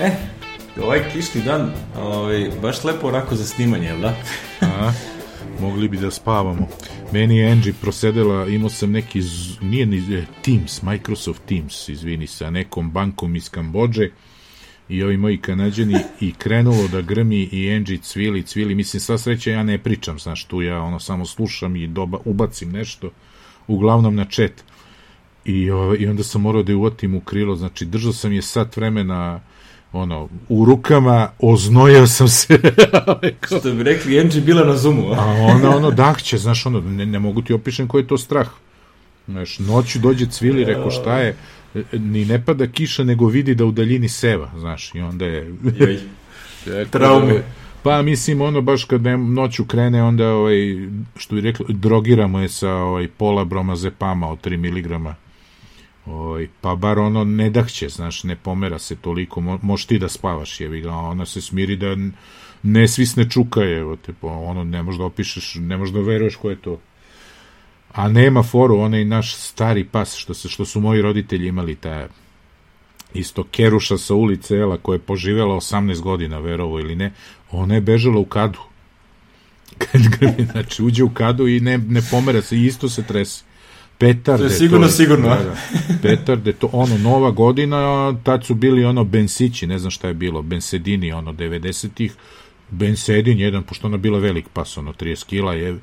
E, ovaj kišni dan, ovaj, baš lepo onako za snimanje, jel da? A, mogli bi da spavamo. Meni je Angie prosedela, imao sam neki, nije ni e, Teams, Microsoft Teams, izvini, sa nekom bankom iz Kambođe i ovi moji kanadjani i krenulo da grmi i Angie cvili, cvili, mislim, sva sreća ja ne pričam, znaš, tu ja ono samo slušam i doba, ubacim nešto, uglavnom na chat. I, ovaj, I onda sam morao da je uvatim u krilo, znači držao sam je sat vremena ono, u rukama, oznojao sam se. Što bi rekli, Angie bila na Zoomu, a? Ona, ono, dahće, znaš, ono, ne, ne mogu ti opišem koji je to strah. Znaš, noću dođe cvili, reko šta je, ni ne pada kiša, nego vidi da u daljini seva, znaš, i onda je... Joj. Tako Traume. da, Pa mislim ono baš kad ne, noću krene onda ovaj što bi rekli drogiramo je sa ovaj pola bromazepama od 3 mg. Ovaj pa bar ono ne dahće, znaš, ne pomera se toliko, mo, možeš ti da spavaš, jebi ga, ona se smiri da ne svisne čuka evo te, pa ono ne možeš da opišeš, ne možeš da veruješ ko je to. A nema foru, onaj naš stari pas što se što su moji roditelji imali taj isto Keruša sa ulice Ela koja je poživjela 18 godina, verovo ili ne, ona je bežala u kadu. Kad grmi, znači uđe u kadu i ne, ne pomera se, isto se trese. Petarde. To je sigurno, sigurno, a? Da, da. Petarde, to ono, nova godina, tad su bili ono bensići, ne znam šta je bilo, bensedini, ono, 90-ih, bensedin jedan, pošto ona bila velik pas, ono, 30 kila je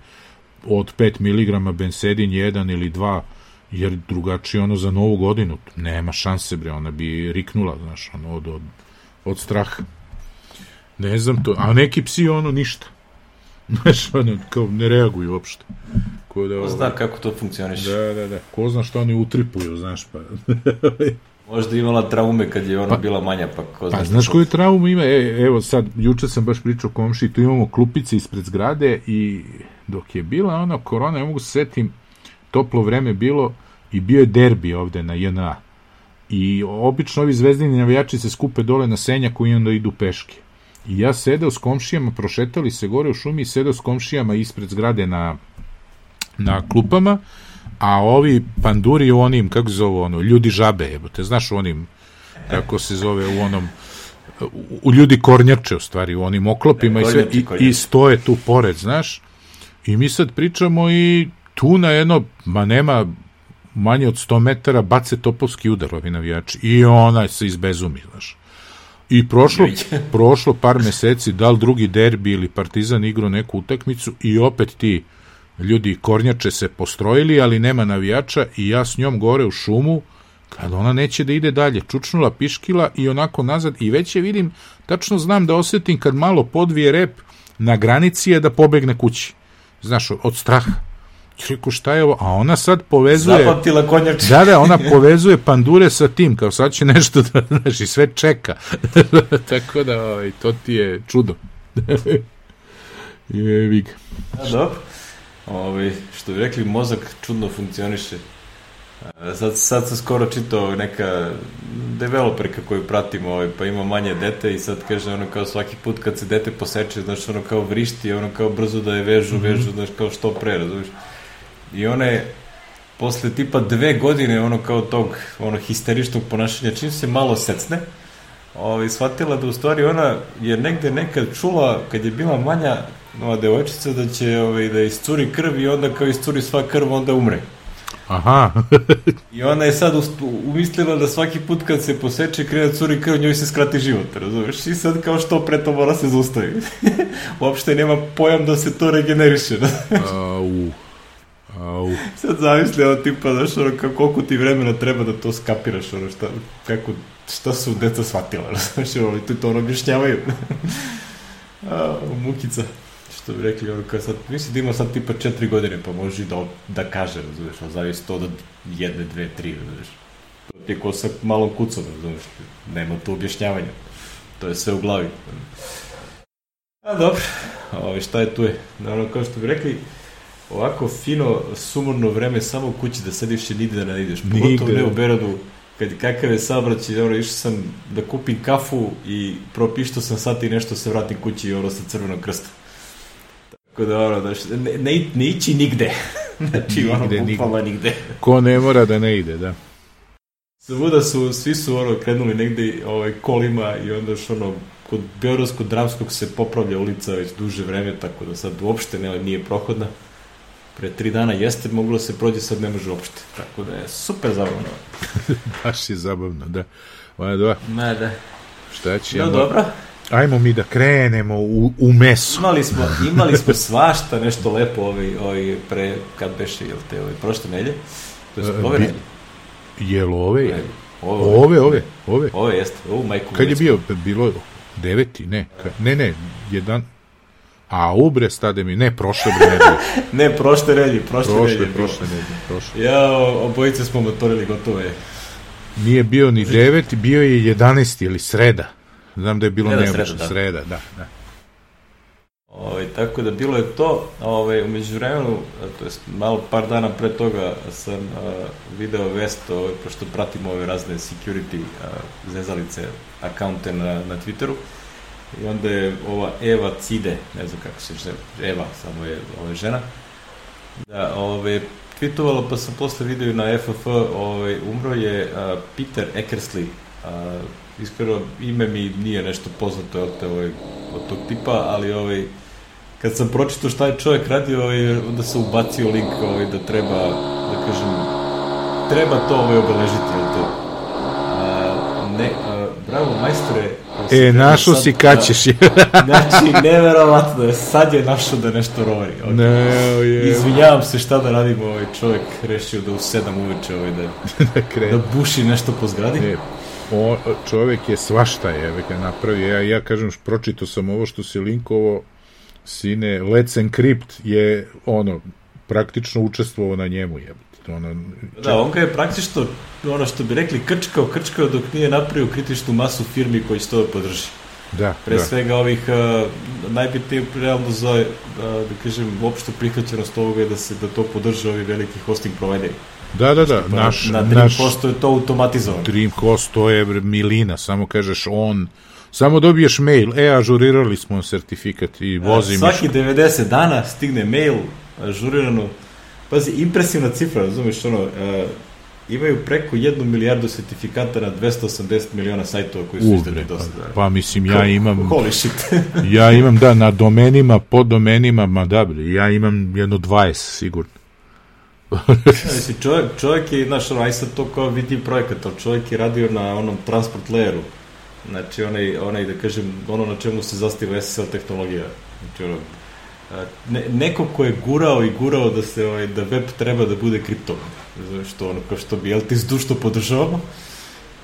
od 5 mg bensedin jedan ili dva, jer drugačije ono za novu godinu nema šanse bre, ona bi riknula, znaš, ono od, od, od straha. Ne znam to, a neki psi ono ništa. Znaš, ono, kao ne reaguju uopšte. Ko da, Ko zna kako to funkcioniše. Da, da, da. Ko zna šta oni utripuju, znaš, pa... Možda imala traume kad je ona bila manja, pa ko zna. Pa znaš koju traumu ima? E, evo sad, juče sam baš pričao komši, tu imamo klupice ispred zgrade i dok je bila ona korona, ja mogu se setim, toplo vreme bilo i bio je derbi ovde na JNA. I obično ovi zvezdini navijači se skupe dole na senjaku i onda idu peške. I ja sedeo s komšijama, prošetali se gore u šumi i sedeo s komšijama ispred zgrade na, na klupama, a ovi panduri u onim, kako se zove ono, ljudi žabe, jebote, znaš u onim, kako se zove, u onom, u, ljudi kornjače, u stvari, u onim oklopima i, sve, i, i stoje tu pored, znaš, i mi sad pričamo i tu na jedno, ma nema manje od 100 metara bace topovski udar ovi navijači. I ona se izbezumi, znaš. I prošlo, prošlo par meseci, da li drugi derbi ili Partizan igrao neku utakmicu i opet ti ljudi kornjače se postrojili, ali nema navijača i ja s njom gore u šumu, kad ona neće da ide dalje, čučnula, piškila i onako nazad i već je vidim, tačno znam da osetim kad malo podvije rep na granici je da pobegne kući. Znaš, od straha. Čekaj, šta je ovo? A ona sad povezuje... Zapamtila konjač. Da, da, ona povezuje pandure sa tim, kao sad će nešto da, znaš, i sve čeka. Tako da, ovaj, to ti je čudo. Jebi ga. A, dobro. Ove, što bi rekli, mozak čudno funkcioniše. A, Sad, sad sam skoro čitao neka developerka koju pratim, ovaj, pa ima manje dete i sad kaže ono kao svaki put kad se dete poseče, znaš, ono kao vrišti, ono kao brzo da je vežu, Mhm. vežu, znaš, kao što pre, razumiješ? I ona je posle tipa dve godine ono kao tog ono histeričnog ponašanja, čim se malo secne, ovaj, shvatila da u stvari ona je negde nekad čula, kad je bila manja ova devojčica, da će ovaj, da iscuri krv i onda kao iscuri sva krv, onda umre. Aha, I ona je sad umislila da svaki put kad se poseče krene da curi krv, njoj se skrati život, razumeš? I sad kao što pre to mora se zaustavi. Uopšte nema pojam da se to regeneriše. au, au. sad zamisli ono tipa, znaš, ono, koliko ti vremena treba da to skapiraš, ono, šta, kako, šta su deca shvatila, znaš, ono, i tu to ono objašnjavaju. A, mukica, što bi rekli, ono, kao sad, misli da ima sad tipa četiri godine, pa može i da, da kaže, razumeš, ono, zavisi to do jedne, dve, tri, razumeš. To ti je ko sa malom kucom, razumeš, nema tu objašnjavanja. To je sve u glavi. A dobro, Ovi, šta je tu je? Naravno, kao što bi rekli, ovako fino, sumorno vreme samo u kući da sediš i nigde da ne ideš. Pogotovo ne u Berodu, kad kakav je saobraćaj, ono, išao sam da kupim kafu i propišto sam sat i nešto se vratim kući i ono sa crvenog krsta. Tako da, ono, znaš, ne, ne, ne ići nigde. znači, ono, Nigde, bukvalno nigde. Ko ne mora da ne ide, da. Svuda su, svi su ono krenuli negde ovaj, kolima i onda još ono, kod Beogradskog dramskog se popravlja ulica već duže vreme, tako da sad uopšte ne, nije prohodna. Pre tri dana jeste moglo da se prođe, sad ne može uopšte. Tako da je super zabavno. Baš je zabavno, da. Ona dva. Ne, da. Šta će? No, dobro. Ajmo mi da krenemo u, u meso. Imali smo, imali smo svašta nešto lepo ovaj, ovaj pre, kad beše, jel te, ovaj, prošle nelje. To je ove nelje. Jel ove? Ne, Ove, Ove, ove, ove. Ove jeste, ovu majku. Kad je bio? Bilo deveti? Ne, ka- ne, ne, jedan... A ubre stade mi, ne, prošle bre nedelje. Ne, prošle nelje, prošle, nelje. Prošle, je bilo. prošle nedelje, prošle. Ja, obojice smo motorili gotovo je. Nije bio ni deveti, bio je 11 ili sreda. Znam da je bilo neobično. sreda, da. Sreda, da, da. Ovaj, tako da bilo je to, ovaj, umeđu vremenu, to jest malo par dana pre toga sam a, video vest, ovaj, pošto pratim ove razne security a, zezalice akaunte na, na Twitteru, i onda je ova Eva Cide, ne znam kako se zove, Eva, samo je ova žena, da, ovaj, tweetovala, pa sam posle video na FF, ovaj, umro je a, Peter Eckersley, a, iskreno ime mi nije nešto poznato od, te, ovaj, od tog tipa, ali ovaj, kad sam pročitao šta je čovjek radio, ovaj, onda sam ubacio link ovaj, da treba, da kažem, treba to ovaj, obeležiti, jel te? A, ne, a, bravo, majstore. E, našo Sad- si kad ćeš je. Znači, neverovatno je, sad je našao da nešto rovari. Okay. ne, je. Izvinjavam se šta da radimo, ovaj čovjek rešio da u sedam uveče ovaj, da, da da krenu. buši nešto po zgradi. E, o, čovek je svašta je ga napravio. Ja, ja kažem, pročito sam ovo što se linkovo, sine, Let's Encrypt je ono, praktično učestvovao na njemu, je. Ono, Da, on ga je praktično, ono što bi rekli, krčkao, krčkao dok nije napravio kritičnu masu firmi koji će to da podrži. da, Pre da. svega ovih uh, najbitnije realno za, uh, da kažem, opštu prihvaćenost ovoga je da se da to podrže ovi veliki hosting provideri. Da, da, da, Pa naš, na 3% je to automatizovano. To je milina, samo kažeš on, samo dobiješ mail, e, ažurirali smo sertifikat i vozi mi. Svaki 90 dana stigne mail ažurirano. Pazi, impresivna cifra, razumiješ, ono, uh, imaju preko jednu milijardu sertifikata na 280 miliona sajtova koji su Uvre, izdali pa, do sada. pa mislim, ja imam, Holy shit. ja imam, da, na domenima, pod domenima, ma da, ja imam jedno 20, sigurno. Znači, čovjek, čovjek je, znaš, ono, aj sad to kao vidi projekat, ali čovjek je radio na onom transport layeru. Znači, onaj, onaj, da kažem, ono na čemu se zastiva SSL tehnologija. Znači, ono, ne, neko ko je gurao i gurao da se, ovaj, da web treba da bude. Znači, što ono, kao što bi LT zdušno podržavamo.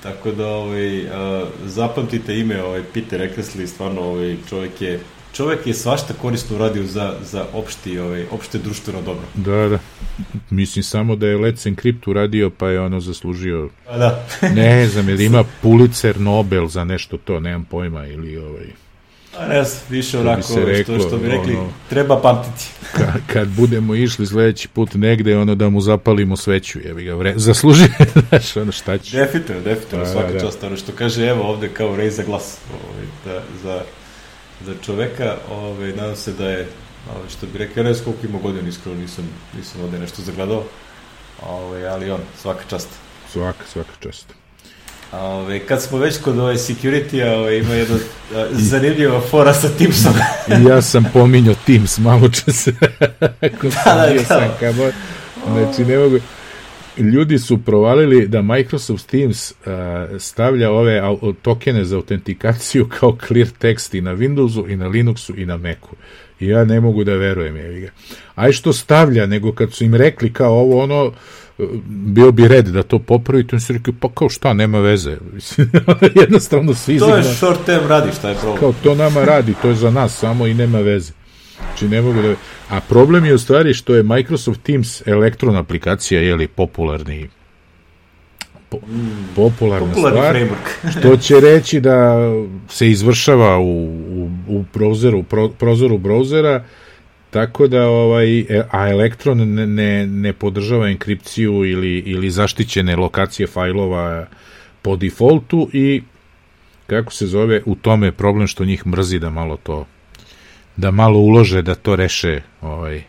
Tako da, ovaj, a, zapamtite ime, ovaj, Peter Eckersley, stvarno, ovaj, čovjek je čovjek je svašta korisno uradio za, za opšti, ovaj, opšte društveno dobro. Da, da. Mislim samo da je Let's Encrypt uradio, pa je ono zaslužio, Pa da. ne znam, ili ima Pulitzer Nobel za nešto to, nemam pojma, ili ovaj, A ne znam, više onako, što, reklo, što bi rekli, ono- treba pamtiti. ka, kad budemo išli sledeći put negde, ono da mu zapalimo sveću, jebi ga, vre, zaslužio, znaš, ono šta će. Definitivno, definitivno, Da, svaka da. čast, ono što kaže, evo ovde kao rej za glas, ovaj, da, za, za čoveka, ovaj, nadam se da je, ovaj, što bi rekao, ja ne znam koliko ima godina, iskreno nisam, nisam ovde nešto zagledao, ovaj, ali on, svaka čast. Svaka, svaka čast. Ove, kad smo već kod ove security-a, ove, ima jedna a, zanimljiva fora sa Teamsom. Ja sam pominjao Teams malo čas. Da, bio kao. sam kamo, znači ne mogu. Ljudi su provalili da Microsoft Teams uh, stavlja ove tokene za autentikaciju kao clear text i na Windowsu i na Linuxu i na Macu. I ja ne mogu da verujem, jevi ga. Aj što stavlja, nego kad su im rekli kao ovo ono, uh, bio bi red da to popravite, oni su rekli, pa kao šta, nema veze. Jednostavno svi to je short term radi, šta je problem? kao to nama radi, to je za nas samo i nema veze. Znači ne mogu da... A problem je u stvari što je Microsoft Teams elektron aplikacija, je li popularni po, popularna Popularni stvar, framework. što će reći da se izvršava u, u, u prozoru, pro, prozoru brauzera, tako da ovaj e, a elektron ne, ne, ne podržava enkripciju ili ili zaštićene lokacije fajlova po defaultu i kako se zove, u tome je problem što njih mrzi da malo to da malo ulože da to reše ovaj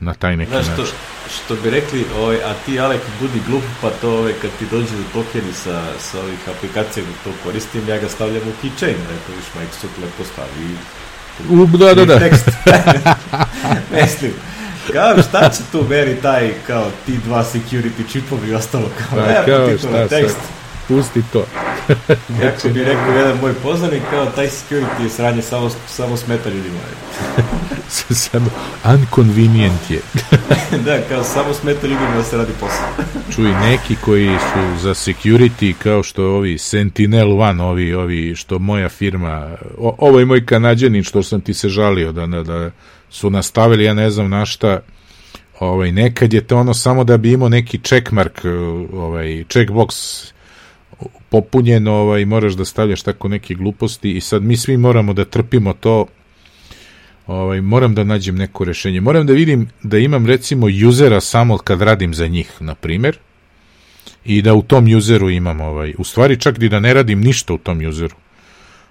na taj neki Znaš, način. što, što bi rekli, ovaj, a ti Alek budi glup, pa to ovaj, kad ti dođe do tokeni sa, sa ovih aplikacija da to koristim, ja ga stavljam u keychain, rekao viš Microsoft lepo stavi U, da, da, da. tekst. Mislim, kao šta će tu meri taj, kao ti dva security čipovi i ostalo, kao, ne, kao, ti to na šta tekst. sad? Pusti to. Kako bi rekao jedan moj poznanik, kao taj security je sranje, samo, samo smeta ljudima. Samo unconvenient je. da, kao samo smeta ljudima da se radi posao. Čuj, neki koji su za security, kao što ovi Sentinel One, ovi, ovi što moja firma, o, ovo je moj kanadjanin što sam ti se žalio da, da, da su nastavili, ja ne znam na šta, ovaj, nekad je to ono samo da bi imao neki checkmark, ovaj, checkbox popunjen, ovaj, moraš da stavljaš tako neke gluposti i sad mi svi moramo da trpimo to ovaj, moram da nađem neko rešenje. Moram da vidim da imam recimo usera samo kad radim za njih, na primer, i da u tom useru imam ovaj, u stvari čak i da ne radim ništa u tom useru.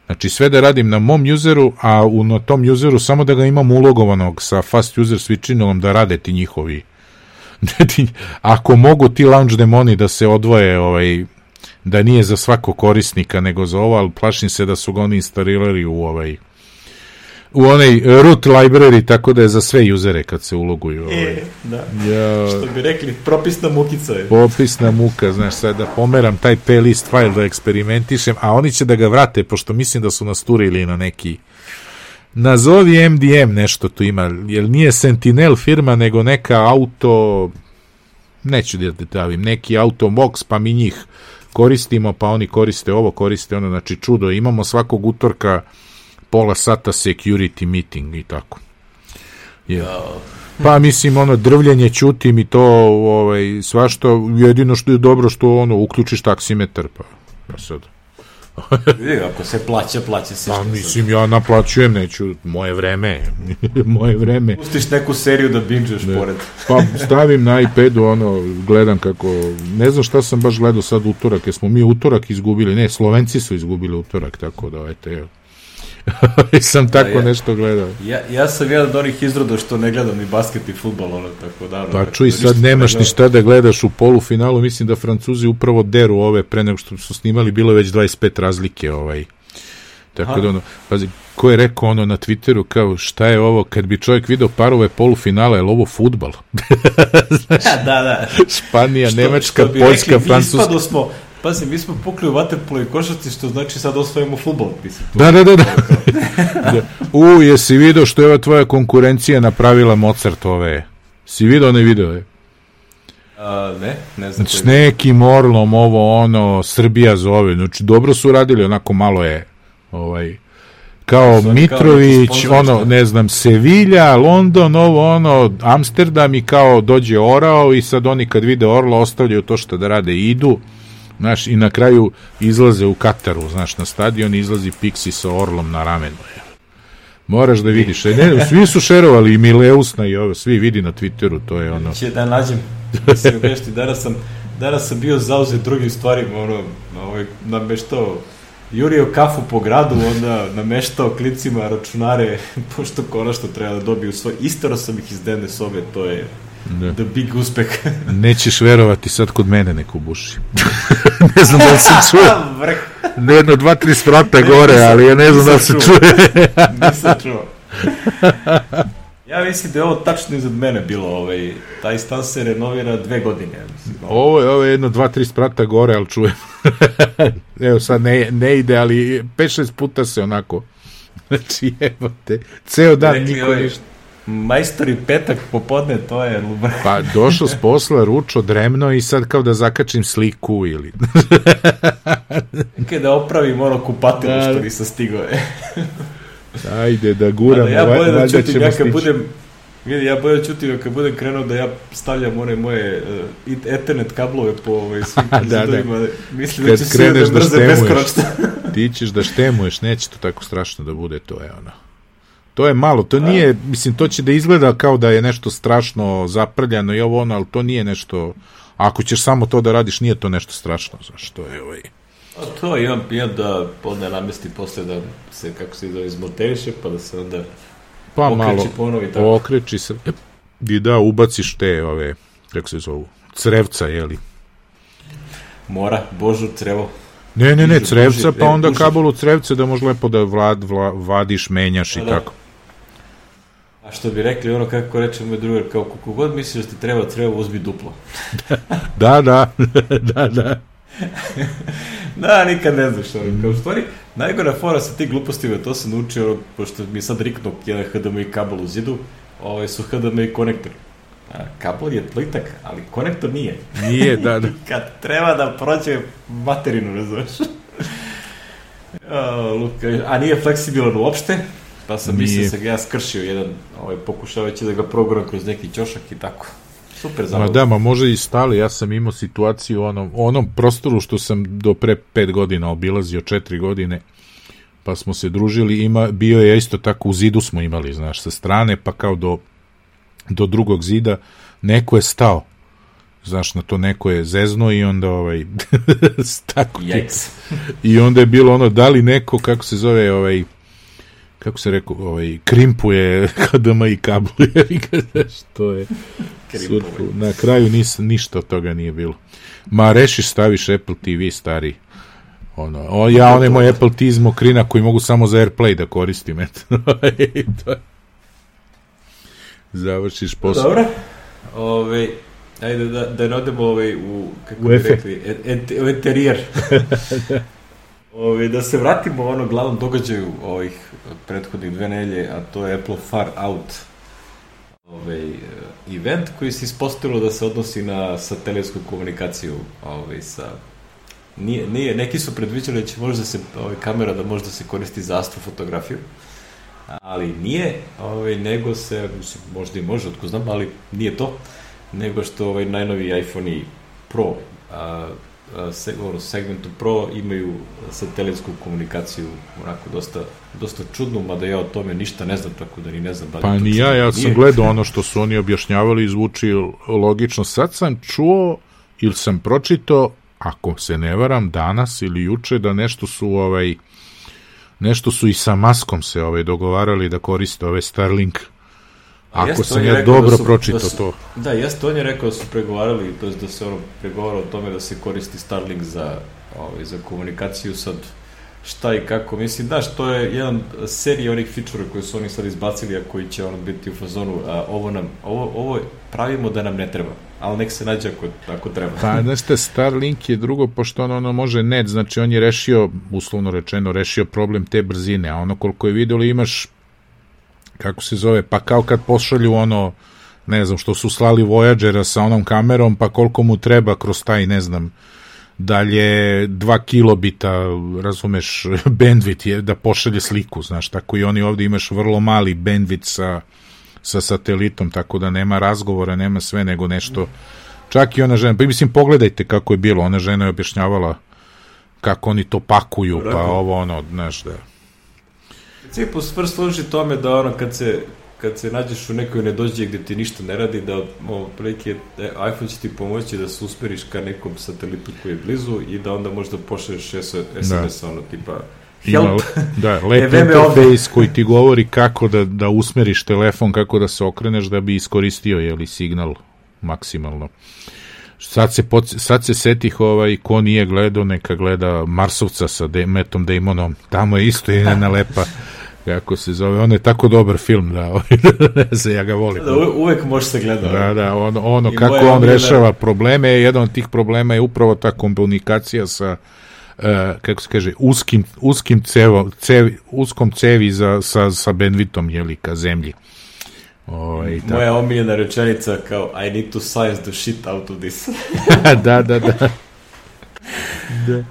Znači sve da radim na mom useru, a u, na tom useru samo da ga imam ulogovanog sa fast user switchingom da rade ti njihovi. Ako mogu ti launch demoni da se odvoje ovaj, da nije za svakog korisnika nego za ovo, ali plašim se da su ga oni instalirali u ovaj u onaj root library, tako da je za sve uzere kad se uloguju. Ovaj. E, da. Ja, Što bi rekli, propisna mukica je. popisna muka, znaš, sad da pomeram taj plist file da eksperimentišem, a oni će da ga vrate, pošto mislim da su nas turili na neki nazovi MDM nešto tu ima, jer nije Sentinel firma, nego neka auto neću da te davim, neki autobox, pa mi njih koristimo, pa oni koriste ovo, koriste ono, znači čudo, imamo svakog utorka pola sata security meeting i tako. Jao. Pa mislim ono drvljenje ćutim i to ovaj svašto jedino što je dobro što ono uključiš taksimetar pa pa sad. Vidi, ako se plaća, plaća se. Pa mislim ja naplaćujem neću moje vreme moje vreme. Pustiš neku seriju da binđeš pored. Pa stavim na iPadu ono gledam kako ne znam šta sam baš gledao sad utorak jer smo mi utorak izgubili ne Slovenci su izgubili utorak tako da eto evo. sam tako ja. nešto gledao. Ja, ja sam jedan od onih izroda što ne gledam ni basket i futbol, ono, tako da... Pa čuj, sad nemaš ni šta da gledaš u polufinalu, mislim da Francuzi upravo deru ove pre nego što su snimali, bilo je već 25 razlike, ovaj. Tako Aha. da ono, pazi, ko je rekao ono na Twitteru, kao šta je ovo, kad bi čovjek video parove polufinala, je li ovo futbal? da, da. Španija, što, Nemačka, što Poljska, rekli, Francuska. Smo, Pazi, mi smo pukli u vaterpolo i košarci, što znači sad osvojimo futbol. Mislim, da, da, da. da. da. U, jesi video što je ova tvoja konkurencija napravila Mozartove? Si video ne video je? A, ne, ne znam. S nekim orlom, ovo, ono, Srbija zove. Znači, dobro su radili, onako malo je, ovaj, kao Sada Mitrović, kao ono, ne znam, Sevilja, London, ovo, ono, Amsterdam i kao dođe orao i sad oni kad vide orla ostavljaju to što da rade i idu. Znaš, i na kraju izlaze u Kataru, znaš, na stadion izlazi Pixi sa orlom na ramenu. Moraš da vidiš. E, ne, svi su šerovali, i Mileusna i ovo, svi vidi na Twitteru, to je ono... Će da nađem, mislim, nešto, danas sam, danas sam bio zauzet drugim stvarima, ono, ovaj, nameštao, jurio kafu po gradu, onda nameštao klicima računare, pošto konačno treba da dobiju svoj, istero sam ih iz dnevne sobe, to je da. The big uspeh. Nećeš verovati sad kod mene neko buši. ne znam da li se čuje. Ne jedno, dva, tri sprata gore, ali ja ne znam da li se čuje. nisam čuo. Ja mislim da je ovo tačno iza mene bilo, ovaj, taj stan se renovira dve godine. Mislim, ovo je, ovo je jedno, dva, tri sprata gore, ali čujem. Evo sad ne, ne ide, ali 5-6 puta se onako. Znači, evo te, ceo dan Rekli niko ovaj, ništa. Majstori petak popodne, to je lubar. Pa došao s posla, ručo, dremno i sad kao da zakačim sliku ili... Nekaj da opravim ono kupatilo da, što nisam stigao. Ajde da guram, da ja bolje da čutim, ja kad budem, vidi, ja bolje čutim kad budem krenuo da ja stavljam one moje uh, ethernet kablove po ovaj, svim da. Da. Mislim kad da će kreneš da, da štemuješ, ti ćeš da štemuješ, neće to tako strašno da bude, to je ono. To je malo, to nije, mislim, to će da izgleda kao da je nešto strašno zaprljano i ovo ono, ali to nije nešto, ako ćeš samo to da radiš, nije to nešto strašno, znaš, to je ovaj... A to imam, imam da podne namesti posle da se, kako se zove, izmoteriše, pa da se onda pa okreći malo, ponovi tako. okreći se. E, I da, ubaciš te, ove, kako se zovu, crevca, jeli. Mora, božu, crevo. Ne, ne, ne, crevca, pa onda duži. kabel u crevce da može lepo da vlad, vla, vadiš, menjaš i Da, da. tako. A što bi rekli, ono kako reče moj drugar, kao kako god misliš da ti treba, treba uzmi duplo. Da, da, da, da. Da, nikad ne znaš, ono, kao u stvari, najgora fora sa tih glupostima, to sam naučio, ono, pošto mi je sad riknuo jedan HDMI kabel u zidu, ovaj su HDMI konektor. A, kabel je plitak, ali konektor nije. Nije, da, da. Kad treba da prođe materinu, razumeš? A, Luka, a nije fleksibilan uopšte, pa sam Nije. da se ga ja skršio jedan, ovaj, pokušavajući da ga proguram kroz neki ćošak i tako. Super Ma zabavno. da, ma može i stali, ja sam imao situaciju u onom, onom prostoru što sam do pre pet godina obilazio, četiri godine, pa smo se družili, ima, bio je isto tako, u zidu smo imali, znaš, sa strane, pa kao do, do drugog zida, neko je stao, znaš, na to neko je zezno i onda ovaj, tako ti-. I onda je bilo ono, da li neko, kako se zove, ovaj, kako se rekao, ovaj, krimpuje HDMI i kablu, jebi ga, što je sudku. Na kraju nis, ništa od toga nije bilo. Ma rešiš, staviš Apple TV stari. Ono, o, ja onaj moj Apple TV iz mokrina koji mogu samo za AirPlay da koristim, eto. To je. Završiš posao. Dobro. Ove, ajde da, da ne odemo ovaj, u, kako bi efe. rekli, interijer. Ove, da se vratimo onom glavnom događaju ovih prethodnih dve nelje, a to je Apple Far Out ovaj, event koji se ispostavilo da se odnosi na satelitsku komunikaciju ovaj, sa Nije, nije, neki su predviđali da će možda se ovaj, kamera da možda se koristi za astrofotografiju, ali nije, ovaj, nego se, mislim, možda i može, otko znam, ali nije to, nego što ovaj, najnoviji iPhone Pro, a, se, ono, segmentu Pro imaju satelitsku komunikaciju, onako dosta, dosta čudnu, mada ja o tome ništa ne znam, tako da ni ne znam da Pa ni ja, ja sam gledao ono što su oni objašnjavali i zvuči logično. Sad sam čuo ili sam pročitao, ako se ne varam, danas ili juče, da nešto su ovaj nešto su i sa maskom se ovaj dogovarali da koriste ove Starlink. Ako jeste, sam je ja rekao dobro da su- pročitao da su- to. Da, jeste, on je rekao da su pregovarali, to jest da se ono pregovara o tome da se koristi Starlink za, ovaj, za komunikaciju sad šta i kako, mislim, da, što je jedan serija onih fičura koje su oni sad izbacili, a koji će ono biti u fazonu, a ovo nam, ovo, ovo pravimo da nam ne treba, ali nek se nađe ako, ako treba. Pa, znaš te, Starlink je drugo, pošto ono, ono može net, znači on je rešio, uslovno rečeno, rešio problem te brzine, a ono koliko je vidjelo imaš, kako se zove, pa kao kad pošalju ono, ne znam, što su slali Voyagera sa onom kamerom, pa koliko mu treba kroz taj, ne znam, dalje 2 kilobita, razumeš, bandwidth je da pošalje sliku, znaš, tako i oni ovdje imaš vrlo mali bandwidth sa, sa satelitom, tako da nema razgovora, nema sve, nego nešto, čak i ona žena, pa mislim, pogledajte kako je bilo, ona žena je objašnjavala kako oni to pakuju, pa ovo, ono, znaš, da, principu stvar služi tome da ono kad se kad se nađeš u nekoj nedođe gde ti ništa ne radi, da ovo, prilike, e, iPhone će ti pomoći da se usmeriš ka nekom satelitu koji je blizu i da onda možda pošalješ SMS, ono tipa Ima, help, da, lep E, interfejs koji ti govori kako da, da usmeriš telefon, kako da se okreneš da bi iskoristio jeli, signal maksimalno. Sad se, poc- sad se setih ovaj, ko nije gledao, neka gleda Marsovca sa De Metom Damonom. Tamo je isto jedna lepa, kako se zove, on je tako dobar film da, ovaj, ne znam, ja ga volim. da uve- uvek može se gleda. Da, da, ono, ono I kako on rešava probleme, jedan od tih problema je upravo ta komunikacija sa uh, kako se kaže, uskim, uskim cevo, cevi, uskom cevi za, sa, sa benvitom, jeli, ka zemlji. Ovaj, tako. Moja omiljena rečenica kao I need to science the shit out of this. da, da, da. da.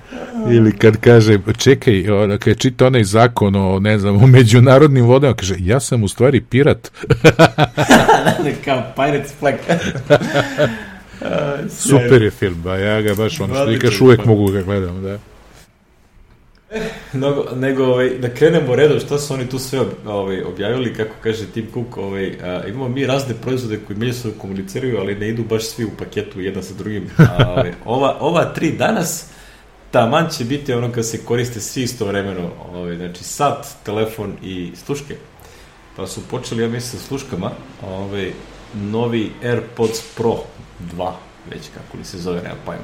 Ili kad kaže, čekaj, ona, kad čita onaj zakon o, ne znam, o međunarodnim vodama, kaže, ja sam u stvari pirat. kao Pirates flag. Super je film, ba, ja ga baš, ono što ti kažeš, uvek film. mogu ga gledam, da. Nego, nego ovaj, da krenemo redom šta su oni tu sve ovaj, objavili, kako kaže Tim Cook, ovaj, a, imamo mi razne proizvode koji međusobno komuniciraju, ali ne idu baš svi u paketu jedan sa drugim. A, ovaj, ova, ova tri danas, taman će biti ono kad se koriste svi istovremeno, ovaj, znači sat, telefon i sluške. Pa su počeli, ja mislim, sa sluškama, ovaj, novi AirPods Pro 2, već kako li se zove, nema pojma.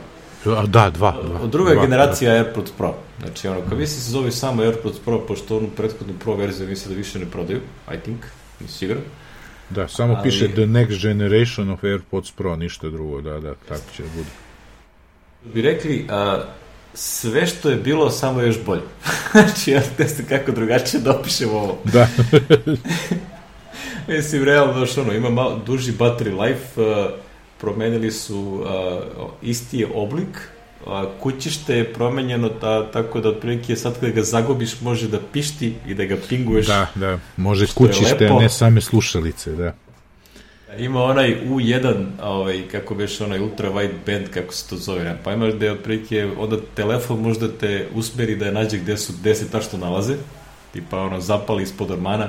Da, dva. dva Druga dva, generacija AirPods Pro. Znači, ono, kao misli se zove samo AirPods Pro, pošto onu prethodnu Pro verziju misle da više ne prodaju, I think, nisam siguran. Da, samo Ali- piše The Next Generation of AirPods Pro, ništa drugo, da, da, tako će da bude. Bi rekli, a, sve što je bilo, samo još bolje. znači, ja ne znam kako drugačije da opišem ovo. Da, Mislim, realno, znaš, ono, ima malo duži battery life, uh, promenili su uh, isti je oblik, a kućište je promenjeno ta, tako da otprilike sad kada ga zagobiš može da pišti i da ga pinguješ. da, da, može kućište, a ne same slušalice, da. Ima onaj U1, ovaj, kako beš onaj ultra wide band, kako se to zove, ne? pa imaš da je otprilike, onda telefon možda te usmeri da je nađe gde su, gde se tačno nalaze, tipa ono zapali ispod ormana,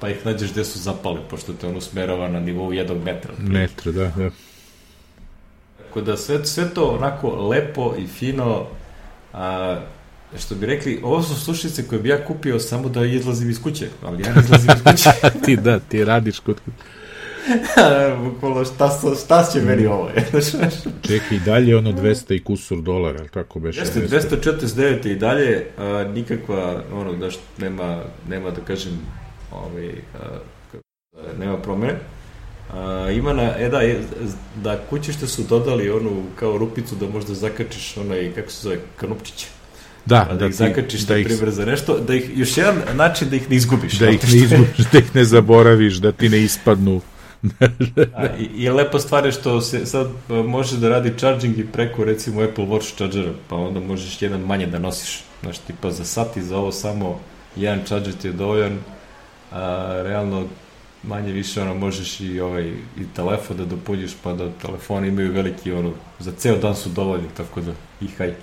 pa ih nađeš gde su zapali, pošto te on usmerava na nivou jednog metra. Metra, da, da. Tako da sve, sve to onako lepo i fino, a, što bi rekli, ovo su slušalice koje bi ja kupio samo da izlazim iz kuće, ali ja ne izlazim iz kuće. ti, da, ti radiš kod... Bukvalno šta, sa- šta će meni ovo? Znaš, Čekaj, i dalje ono 200 i kusur dolara, ali tako beše? Jeste, 249 je i dalje, a, nikakva, ono, daš, nema, nema da kažem, ovaj, a, kako- nema promene. A, ima na, e da, je, da kućište su dodali onu kao rupicu da možda zakačiš onaj, kako se zove, kanupčiće. Da, Pa da, da, ih ti- zakačiš da na ih, primjer za nešto, da ih, još jedan način da ih ne izgubiš. da ih ne što izgubiš, da ih ne zaboraviš, da ti ne ispadnu. I, I lepa stvar je što se sad a, može da radi charging i preko recimo Apple Watch chargera, pa onda možeš jedan manje da nosiš. Znaš, tipa za sat i za ovo samo jedan charger ti je dovoljan, a realno manje više ono možeš i ovaj i telefon da dopunjiš pa da telefoni imaju veliki ono za ceo dan su dovoljni tako da i haj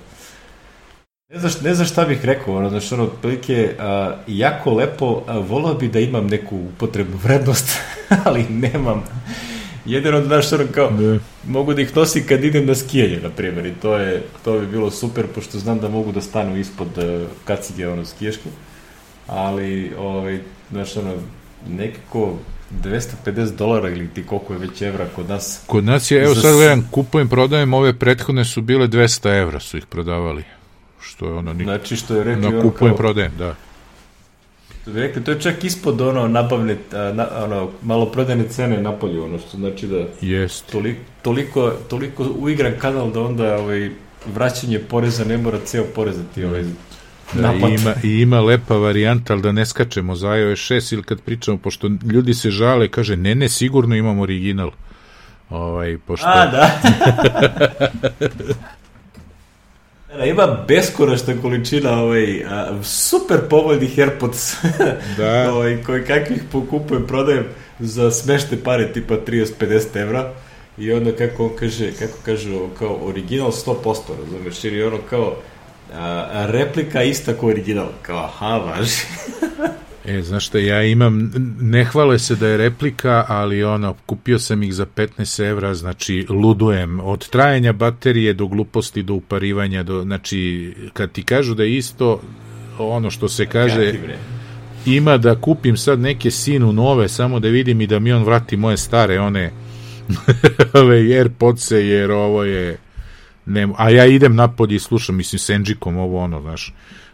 ne znaš, ne znaš šta bih rekao ono znaš ono otprilike a, jako lepo a, volao bi da imam neku upotrebnu vrednost ali nemam jedino da znaš ono kao Da. mogu da ih nosim kad idem na skijanje na primjer i to je to bi bilo super pošto znam da mogu da stanu ispod uh, kacige ono skijaške ali ovaj znaš ono nekako 250 dolara ili ti koliko je već evra kod nas Kod nas je, evo sad gledam, kupujem, prodajem, ove prethodne su bile 200 evra su ih prodavali. Što je ono, nik... znači što je rekli na kupujem, kao, prodajem, da. što bi rekli, to je čak ispod ono nabavne a, na, ono malo prodajne cene napolju ono što znači da Jest. toliko, toliko, toliko uigran kanal da onda ovaj, vraćanje poreza ne mora ceo porez da ti ovaj, Da, napad. i, ima, I ima lepa varijanta, ali da ne skačemo za iOS 6 ili kad pričamo, pošto ljudi se žale, kaže, ne, ne, sigurno imam original. Ovaj, pošto... A, da. Da, ima beskonačna količina ovaj, a, super povoljnih AirPods Da. ovaj, koji kakvih pokupujem, prodajem za smešte pare tipa 30-50 evra i onda kako on kaže, kako kaže kao original 100%, razumeš, je ono kao a replika ista kao original, kao aha, važi. E, znaš šta, ja imam, ne hvale se da je replika, ali ono, kupio sam ih za 15 evra, znači, ludujem, od trajanja baterije do gluposti, do uparivanja, do, znači, kad ti kažu da je isto, ono što se kaže, ima da kupim sad neke sinu nove, samo da vidim i da mi on vrati moje stare, one, ove Airpodse, jer ovo je, ne, a ja idem napolje i slušam, mislim, s Enđikom ovo ono, znaš.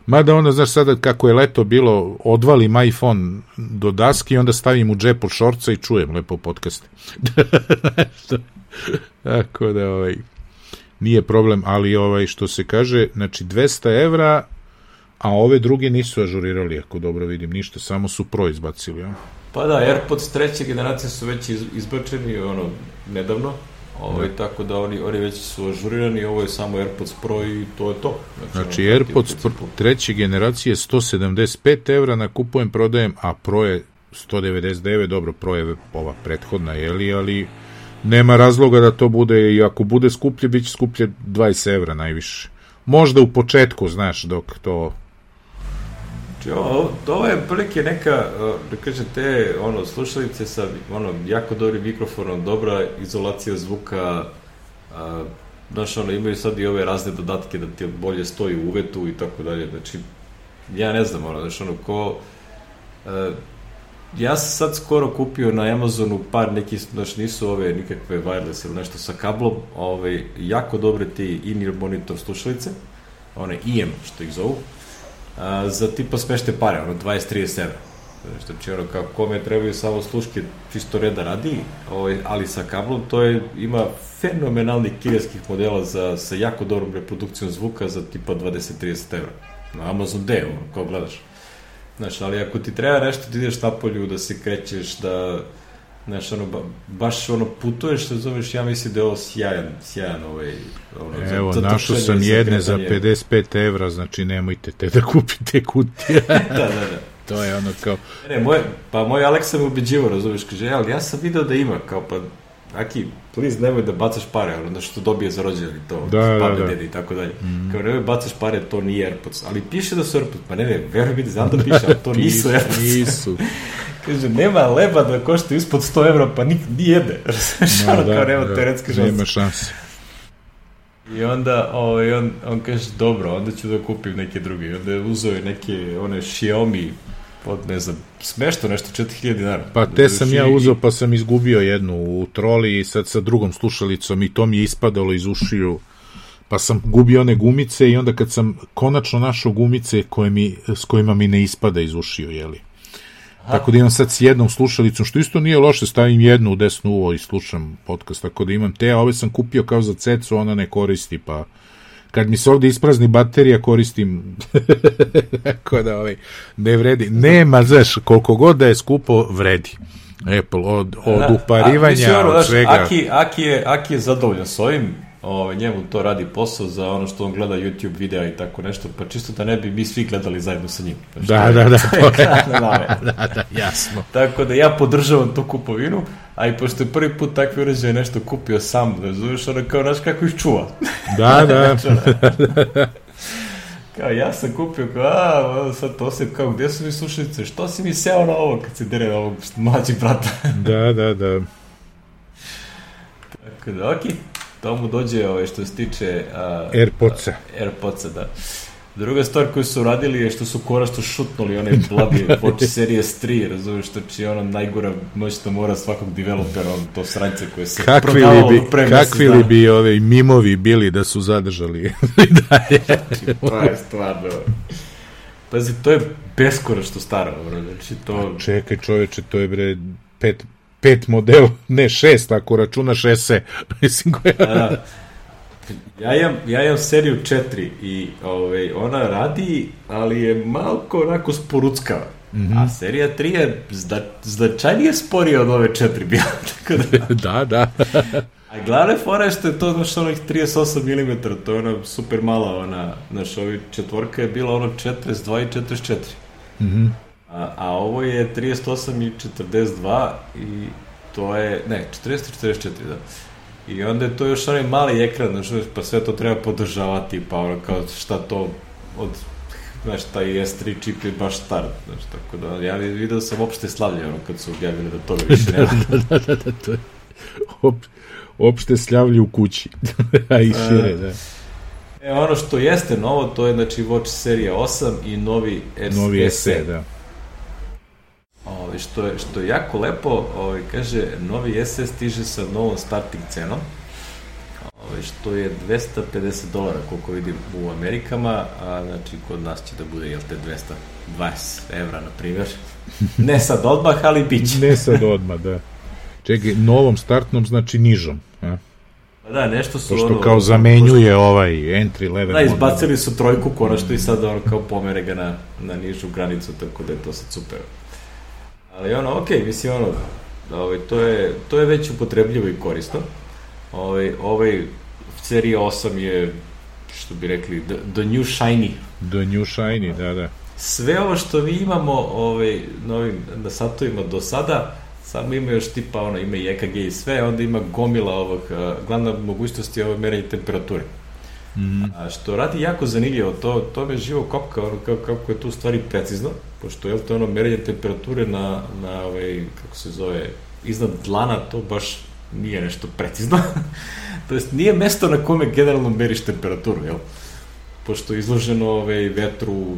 Mada onda, znaš, sada kako je leto bilo, odvalim iPhone do daske i onda stavim u džep od šorca i čujem lepo podcaste. Tako da, ovaj, nije problem, ali ovaj, što se kaže, znači 200 evra, a ove druge nisu ažurirali, ako dobro vidim, ništa, samo su pro izbacili. Ja? Pa da, AirPods treće generacije su već iz, izbačeni ono, nedavno, ovaj, tako da oni, oni već su ažurirani, ovo je samo AirPods Pro i to je to. Znači, ono, AirPods u pr- principu. treće generacije 175 evra na kupujem, prodajem, a Pro je 199, dobro, Pro je ova prethodna, jeli, ali nema razloga da to bude, i ako bude skuplje, bit će skuplje 20 evra najviše. Možda u početku, znaš, dok to... Znači, ovo, ovo je prilike neka, da kažem, te ono, slušalice sa ono, jako dobrim mikrofonom, dobra izolacija zvuka, a, znaš, ono, imaju sad i ove razne dodatke da ti bolje stoji u uvetu i tako dalje, znači, ja ne znam, ono, znaš, ono, ko, uh, ja sam sad skoro kupio na Amazonu par nekih, znači nisu ove nikakve wireless ili nešto sa kablom, ove, jako dobre ti in-ear monitor slušalice, one IM što ih zovu, za tipa smešte pare, ono 20-30 evra. Znači, ono, kao kome trebaju samo sluške čisto reda radi, ovaj, ali sa kablom, to je, ima fenomenalnih kineskih modela za, sa jako dobrom reprodukcijom zvuka za tipa 20-30 evra. Na Amazon D, ono, kao gledaš. Znaš, ali ako ti treba nešto, ti ideš napolju, da se krećeš, da, znaš, ono, ba, baš ono, putuješ, se zoveš, ja mislim da je ovo sjajan, sjajan ovaj, ono, Evo, za, za našao sam jedne za 55 evra, znači nemojte te da kupite kutije. da, da, da. To je ono kao... Ne, moj, pa moj Aleksa me ubeđivo, razumiješ, kaže, ali ja sam video da ima, kao pa, Aki, please, nemoj da bacaš pare, ono što dobije za rođendan to, da, da, da. dede i tako dalje. Mm. Kao, nemoj bacaš pare, to nije AirPods, ali piše da su AirPods, pa ne, ne, veruj mi da znam da piše, ali to nisu AirPods. nisu. Kaže, nema leba da košta ispod 100 evra, pa nik, ni jede. no, da, kao, nema da, teoretske šanse. Nema šanse. I onda ovaj, on, on kaže, dobro, onda ću da kupim neke druge. I onda je uzeo neke, one Xiaomi od, ne znam, smešto nešto, 4000 dinara. Pa te sam ja uzeo, pa sam izgubio jednu u troli i sad sa drugom slušalicom i to mi je ispadalo iz ušiju. Pa sam gubio one gumice i onda kad sam konačno našao gumice koje mi, s kojima mi ne ispada iz ušiju, jeli. Aha. Tako da imam sad s jednom slušalicom, što isto nije loše, stavim jednu u desnu uvo i slušam podcast, tako da imam te, a ove sam kupio kao za cecu, ona ne koristi, pa kad mi se ovde isprazni baterija koristim. Tako da ovaj ne vredi. Nema znaš koliko god da je skupo vredi. Apple od, od da, uparivanja a, ono, od svega. Aki, Aki, je, Aki je zadovoljan s ovim ovaj, njemu to radi posao za ono što on gleda YouTube videa i tako nešto, pa čisto da ne bi mi svi gledali zajedno sa njim. Da, da, da, da, da, jasno. Tako da ja podržavam tu kupovinu, a i pošto je prvi put takvi uređaj nešto kupio sam, zoveš, ono kao, znaš kako ih čuva. Da, da. kao, ja sam kupio, kao, a, sad to se, kao, gdje su mi slušalice, što si mi seo na ovo kad se dere ovog mlađeg brata? da, da, da. Tako da, okej. Okay to mu dođe ovaj, što se tiče... Uh, Airpodsa. Airpodsa, da. Druga stvar koju su radili je što su korašto šutnuli onaj bladi Watch Series 3, razumiješ, što će ono najgora moćna mora svakog developera, on to srance koje se kakvi prodavalo li bi, pre Kakvi li bi ove mimovi bili da su zadržali i dalje? Znači, to je stvarno... Pazi, to je beskoračno staro, bro. Znači, to... A čekaj, čoveče, to je bre pet, pet model, ne šest, ako računa šese. Mislim koja... Da, ja imam, ja imam seriju 4 i ovaj, ona radi, ali je malko onako sporuckava. Mm -hmm. A serija 3 je zda, značajnije sporija od ove 4 bila. Tako da, da. da. A glavne fora je što je to, znaš, onih 38 mm, to je ona super mala, ona, znaš, ovi četvorka je bila ono 42 i 44. Mhm. Mm A, a ovo je 38 i 42 i to je, ne, 40 i 44, da. I onda je to još onaj mali ekran, znaš, pa sve to treba podržavati, pa ono kao šta to od znaš, taj S3 čip je baš star, znaš, tako da, ja vidio sam opšte slavlje, ono, kad su objavili da toga više nema. da, da, da, da, to je op, opšte slavlje u kući, a i šire, da. E, ono što jeste novo, to je, znači, Watch serija 8 i novi S, novi SE, da. Ovaj, što, je, što je jako lepo, ovaj, kaže, novi SS stiže sa novom starting cenom, ovaj, što je 250 dolara, koliko vidim u Amerikama, a znači kod nas će da bude, jel te, 220 evra, na primjer. Ne sad odmah, ali bit će. ne sad odmah, da. Čekaj, novom startnom znači nižom, a? Pa da, nešto su Pošto ono, kao zamenjuje pošto... ovaj entry level. Da, izbacili su trojku konačno i sad ono kao pomere ga na, na nižu granicu, tako da je to sad super. Ali ono, okej, okay, mislim, ono, ovaj, to, je, to je već upotrebljivo i korisno. Ovaj, ovaj serija 8 je, što bi rekli, the, the new shiny. The new shiny, da, da. Sve ovo što mi imamo ovaj, na ovim na satovima do sada, samo ima još tipa, ono, ima i EKG i sve, onda ima gomila ovog, glavna mogućnost je ovo merenje temperature. Mm. A što radi jako zanimljivo, to, to me živo kopka, ono, kako, kako je tu stvari precizno, pošto je to ono merenje temperature na, na ovaj, kako se zove, iznad dlana, to baš nije nešto precizno. to jest, nije mesto na kome generalno meriš temperaturu, jel? Pošto je izloženo ovaj, vetru,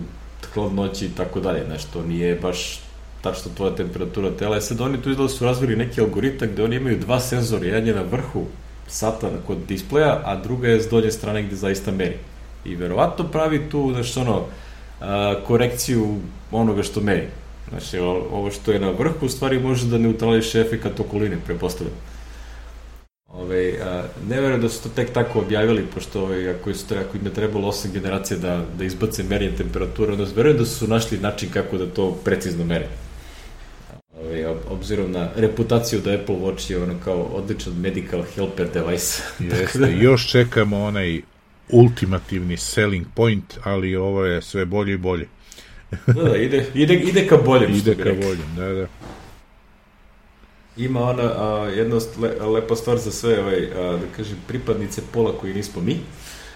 hladnoći i tako dalje, nešto nije baš tačno tvoja temperatura tela. E sad oni tu izgleda su razvili neki algoritam gde oni imaju dva senzora, jedan je na vrhu sata kod displeja, a druga je s dolje strane gde zaista meri. I verovatno pravi tu, znači, ono, a, korekciju onoga što meri. Znači, ovo što je na vrhu, u stvari može da neutrališe efekat okoline, prepostavljam. Ove, a, ne verujem da su to tek tako objavili, pošto ove, ako, su, ako im je trebalo osam generacije da, da izbace merenje temperature, onda verujem da su našli način kako da to precizno mere. Ove, obzirom na reputaciju da Apple Watch je ono kao odličan medical helper device. Jeste, da... još čekamo onaj ultimativni selling point, ali ovo je sve bolje i bolje. da, da, ide, ide, ide ka boljem. Ide ka boljem, da, da. Ima ona a, jedna le, lepa stvar za sve, ovaj, a, da kažem, pripadnice pola koji nismo mi.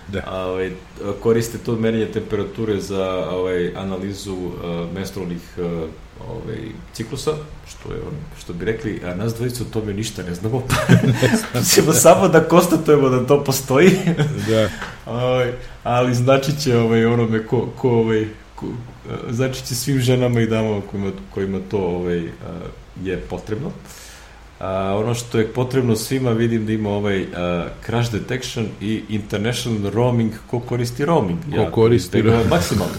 Da. A, ovaj, koriste to merenje temperature za ovaj, analizu a, menstrualnih a, ovaj, ciklusa, što je što bi rekli, a nas dvojica o tome ništa ne znamo. ne Ćemo samo da konstatujemo da to postoji. da. ovaj, ali znači će ovaj, onome ko, ko, ovaj, ko, znači će svim ženama i damama kojima, kojima to ovaj, je potrebno. A, ono što je potrebno svima, vidim da ima ovaj uh, crash detection i international roaming, ko koristi roaming. Ko ja, koristi roaming. Maksimalno.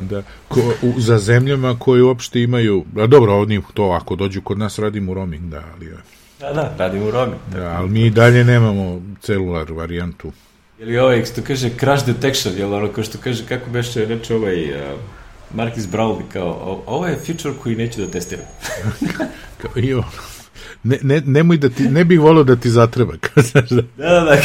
Da, ko, u, za zemljama koje uopšte imaju, a dobro, oni to ako dođu kod nas radimo roaming, da, ali... Da, da, radimo roaming. Da, ali mi dalje nemamo celular varijantu. Ili ovaj, što kaže crash detection, jel ono kao što kaže, kako beše reče ovaj uh, Marcus Brownlee, kao, ovo je feature koji neću da testiram. kao i ono ne, ne, nemoj da ti, ne bih volio da ti zatreba. da, da, da, da.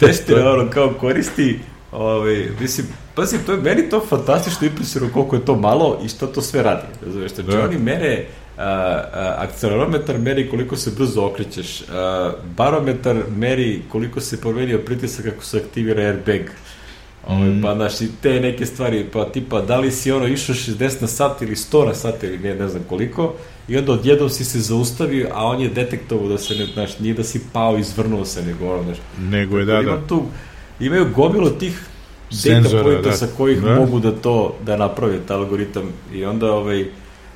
testira ono kao koristi Ovaj, mislim, pazi, to je, meni to fantastično impresivno koliko je to malo i što to sve radi. Razumeš, znači da. oni mere a, a, akcelerometar meri koliko se brzo okrećeš, a, barometar meri koliko se promenio pritisak ako se aktivira airbag. Ovaj, mm. Pa, znaš, i te neke stvari, pa tipa, da li si ono išao 60 na sat ili 100 na sat ili ne, ne znam koliko, i onda odjednom si se zaustavio, a on je detektovao da se, ne, znaš, nije da si pao, izvrnuo se, nego ono, znaš. Nego je, da, da. Tu, imaju gomilo tih data pointa da. sa kojih da. mogu da to, da naprave taj algoritam i onda, ovaj,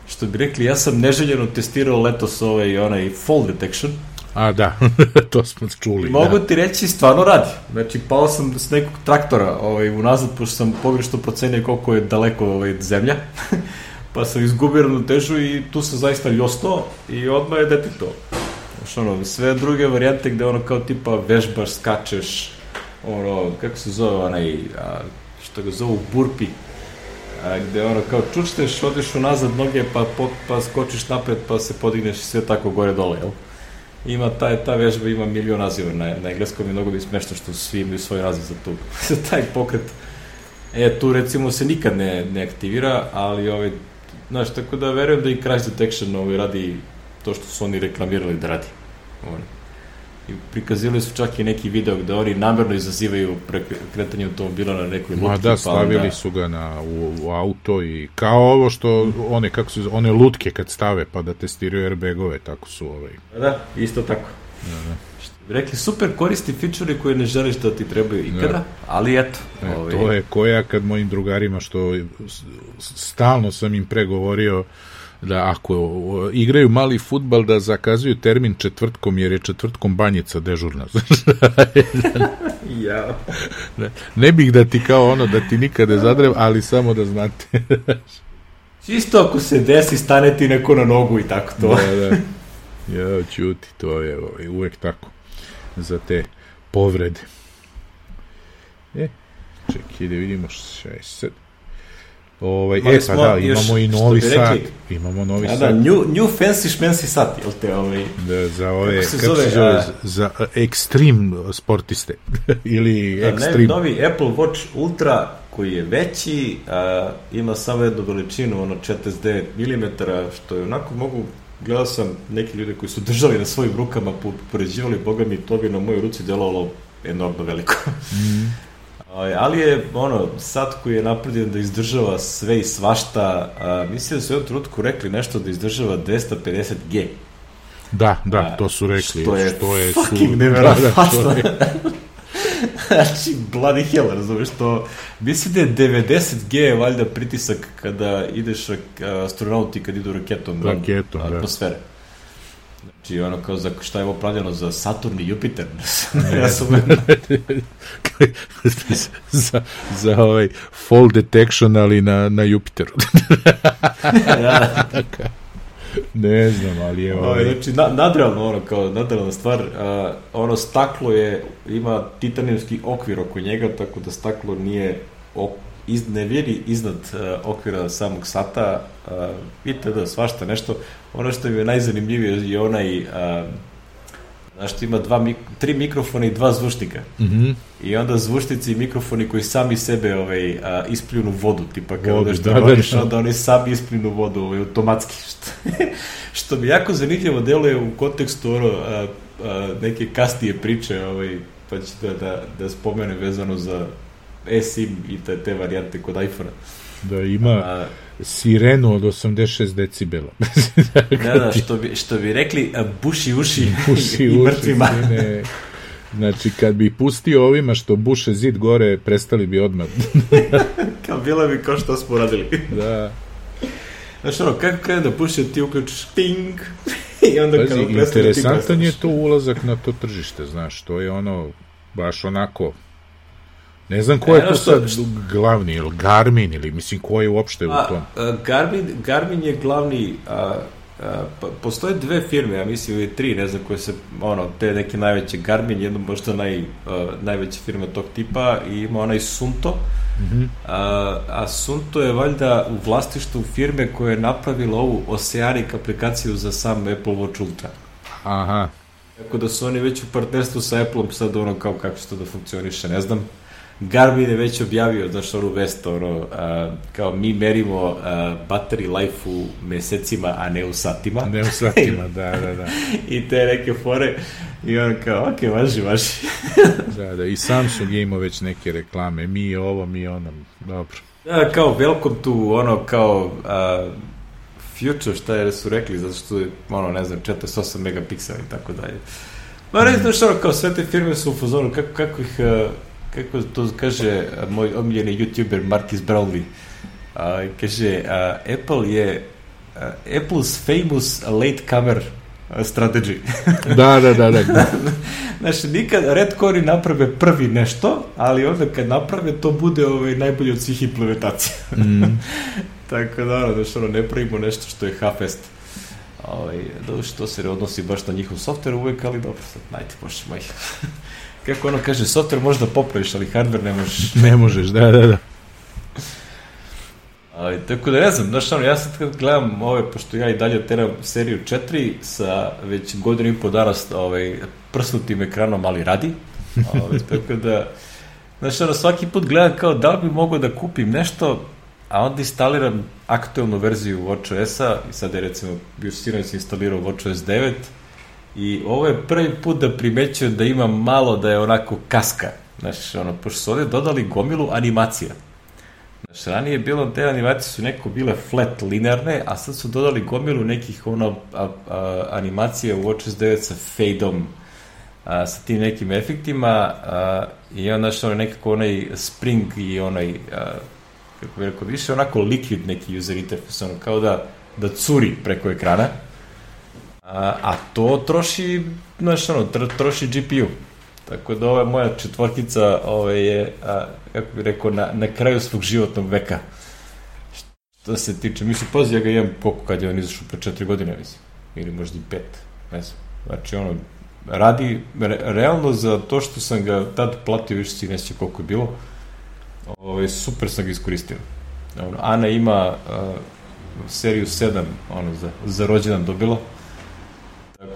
što bi rekli, ja sam neželjeno testirao letos ovaj, onaj fall detection, A da, to smo čuli. Mogu da. ti reći, stvarno radi. Znači, pao sam s nekog traktora ovaj, unazad, pošto sam pogrešno procenio koliko je daleko ovaj, zemlja. pa sam izgubio ravnotežu i tu sam zaista ljostao i odmah je detektovao. Znaš, ono, sve druge varijante gde ono kao tipa vežbaš, skačeš, ono, kako se zove onaj, a, što ga zovu burpi, a, gde ono kao čučteš, odeš unazad noge, pa, po, pa skočiš napred, pa se podigneš i sve tako gore dole, jel? Ima ta, ta vežba ima milion naziva na, na engleskom i mnogo bi smešno što svi imaju svoj naziv za tu, za taj pokret. E, tu recimo se nikad ne, ne aktivira, ali ovaj, Znaš, tako da verujem da i Crash Detection ovaj, radi to što su oni reklamirali da radi. Ovaj. I prikazili su čak i neki video gde oni namerno izazivaju kretanje automobila na nekoj lutki. Ma da, pa stavili pa onda... su ga na, u, u, auto i kao ovo što, one, kako se, one lutke kad stave pa da testiraju airbagove, tako su ovaj. Da, isto tako. Da, da rekli super koristi fičure koje ne želiš da ti trebaju ikada, ja. ali eto. E, ovaj... To je koja kad mojim drugarima što stalno sam im pregovorio da ako igraju mali futbal da zakazuju termin četvrtkom jer je četvrtkom banjica dežurna. ja. Ne, ne bih da ti kao ono da ti nikada zadrev, ali samo da znate. Čisto ako se desi stane ti neko na nogu i tako to. da, da. Ja, čuti, to je uvek tako za te povrede. E, čekaj, da vidimo šta je sad. Ovaj, e, pa da, imamo i novi sat. Imamo novi da, sat. Da, new, new fancy šmensi sat, jel te, ovaj... Da, za ove, kako se zove, kako se zove a... za extreme sportiste, ili da. Ne, novi Apple Watch Ultra, koji je veći, a, ima samo jednu veličinu, ono 49 mm, što je onako mogu gledao sam neke ljude koji su držali na svojim rukama, poređivali, boga mi, to bi na mojoj ruci delovalo enormno veliko. Mm. Ali je, ono, sat koji je napravljen da izdržava sve i svašta, a, mislim da su u jednom trenutku rekli nešto da izdržava 250G. Da, da, to su rekli. Što je, što je fucking su... nevjerojatno. Da, da, znači, bloody hell, razumeš, to, mislim da je 90G je valjda pritisak kada ideš astronauti kad idu raketom, raketom van, da. Znači, ono kao za šta je ovo pravljeno za Saturn i Jupiter. ja sam... za, za ovaj fall detection, ali na, na Jupiteru. da. ne znam, ali je ovaj... Znači, na, nadrealno ono, kao nadrealna stvar, uh, ono staklo je, ima titanijski okvir oko njega, tako da staklo nije ok, iz, ne vjeri iznad uh, okvira samog sata, itd. svašta nešto. Ono što mi je najzanimljivije je onaj, uh, znaš, ima dva, tri mikrofona i dva zvučnika. Mm -hmm. I onda zvučnici i mikrofoni koji sami sebe ovaj, uh, ispljunu vodu, tipa kao Vodu, da što da, da, da. onda oni sami ispljunu vodu ovaj, automatski. Što, što mi jako zanimljivo deluje u kontekstu ono, a, a, neke kasnije priče, ovaj, pa ću da, da, da spomene vezano za eSIM i te, te varijante kod iPhone-a. Da ima a, sirenu od 86 decibela. da, da, što bi, što bi rekli, a, buši uši, buši i mrtvima. Sine, znači, kad bi pustio ovima što buše zid gore, prestali bi odmah. kao bilo bi kao što smo radili. da. Znaš ono, kako krene da puši, ti uključiš ting, i onda Pazi, kada interesantan je to ulazak na to tržište, znaš, to je ono, baš onako, ne znam ko je e, tu što, sad što... glavni, ili Garmin, ili mislim ko je uopšte a, u tom? A, Garmin, Garmin je glavni, a, a, pa, postoje dve firme, ja mislim ili tri, ne znam koje se, ono, te neke najveće Garmin, jedno možda naj, a, najveća firma tog tipa i ima onaj Sunto, Mm -hmm. a, a Sunto je valjda u vlastištu firme koja je napravila ovu Oceanic aplikaciju za sam Apple Watch Ultra. Aha. Tako da su oni već u partnerstvu sa Appleom sad ono kao kako će to da funkcioniše, ne znam. Garmin je već objavio, znaš, onu vest, ono, a, kao mi merimo a, battery life u mesecima, a ne u satima. Ne u satima, da, da, da. I te neke fore, i on kao, ok, važi, važi. da, da, i Samsung je imao već neke reklame, mi ovo, mi ono, dobro. Da, kao, welcome to, ono, kao, a, future, šta je su rekli, zato što je, ono, ne znam, 48 megapiksela i tako dalje. Ma, ne znaš, ono, kao, sve te firme su u fazonu, kako, kako ih, kako to kaže moj omiljeni youtuber Marcus Brownlee, a, kaže, a, Apple je a, Apple's famous late comer strategy. da, da, da, da. Znači, nikad Redcore naprave prvi nešto, ali onda kad naprave, to bude ovaj, najbolje od svih implementacija. mm. Tako da, znači, ono, ne pravimo nešto što je half-est. Ovaj, da, što se odnosi baš na njihov software uvek, ali dobro, sad, najte, bože moj kako ono kaže, software možda popraviš, ali hardware ne možeš. ne možeš, da, da, da. Ali, tako da ne znam, znaš ono, ja sad kad gledam ove, pošto ja i dalje teram seriju 4 sa već godinu i po dana ovaj, prsnutim ekranom, ali radi. Ovaj, tako da, znaš ono, svaki put gledam kao da li bi mogao da kupim nešto, a onda instaliram aktualnu verziju WatchOS-a i sad je recimo, bio sinoć instalirao WatchOS 9 I ovo je prvi put da primećujem da ima malo da je onako kaska. Znaš, ono, pošto su ovde dodali gomilu animacija. Znaš, ranije je bilo, te animacije su neko bile flat, linearne, a sad su dodali gomilu nekih ono, a, a, animacije u WatchOS 9 sa fade-om, a, sa tim nekim efektima, a, i onda, znaš, ono, nekako onaj spring i onaj, a, kako bih rekao, više onako liquid neki user interface, ono, kao da, da curi preko ekrana, A, a to troši, znaš, ono, tr, troši GPU. Tako da ova moja četvorkica ove, je, a, kako bih rekao, na, na kraju svog životnog veka. Što se tiče, mislim, pazi, ja ga imam koliko kad je on izašao pre četiri godine, mislim. Ili možda i pet, ne znam. Znači, ono, radi, re, realno za to što sam ga tad platio, više si neće koliko je bilo, ove, super sam ga iskoristio. Ono, Ana ima a, seriju 7, ono, za, za rođendan dobila,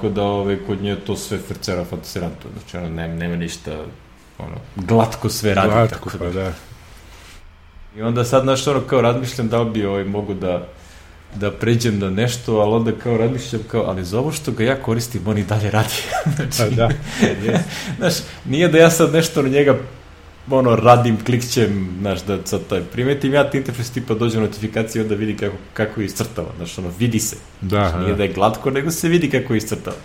Tako da ove, kod nje to sve frcera fantasirantno, znači ono, nema, nema ništa, ono, glatko sve radi. Glatko, tako pa da. I onda sad, znaš, ono, kao razmišljam da li bi ovaj, mogu da, da pređem na nešto, ali onda kao razmišljam kao, ali za ovo što ga ja koristim, on i dalje radi. znači, pa da, znaš, nije da ja sad nešto na njega ono, radim, klikćem, znaš, da sad taj, primetim ja interfejs tipa dođe notifikacija i onda vidi kako, kako je iscrtava, znaš, ono, vidi se. Da, znači, nije da. da je glatko, nego se vidi kako je iscrtava.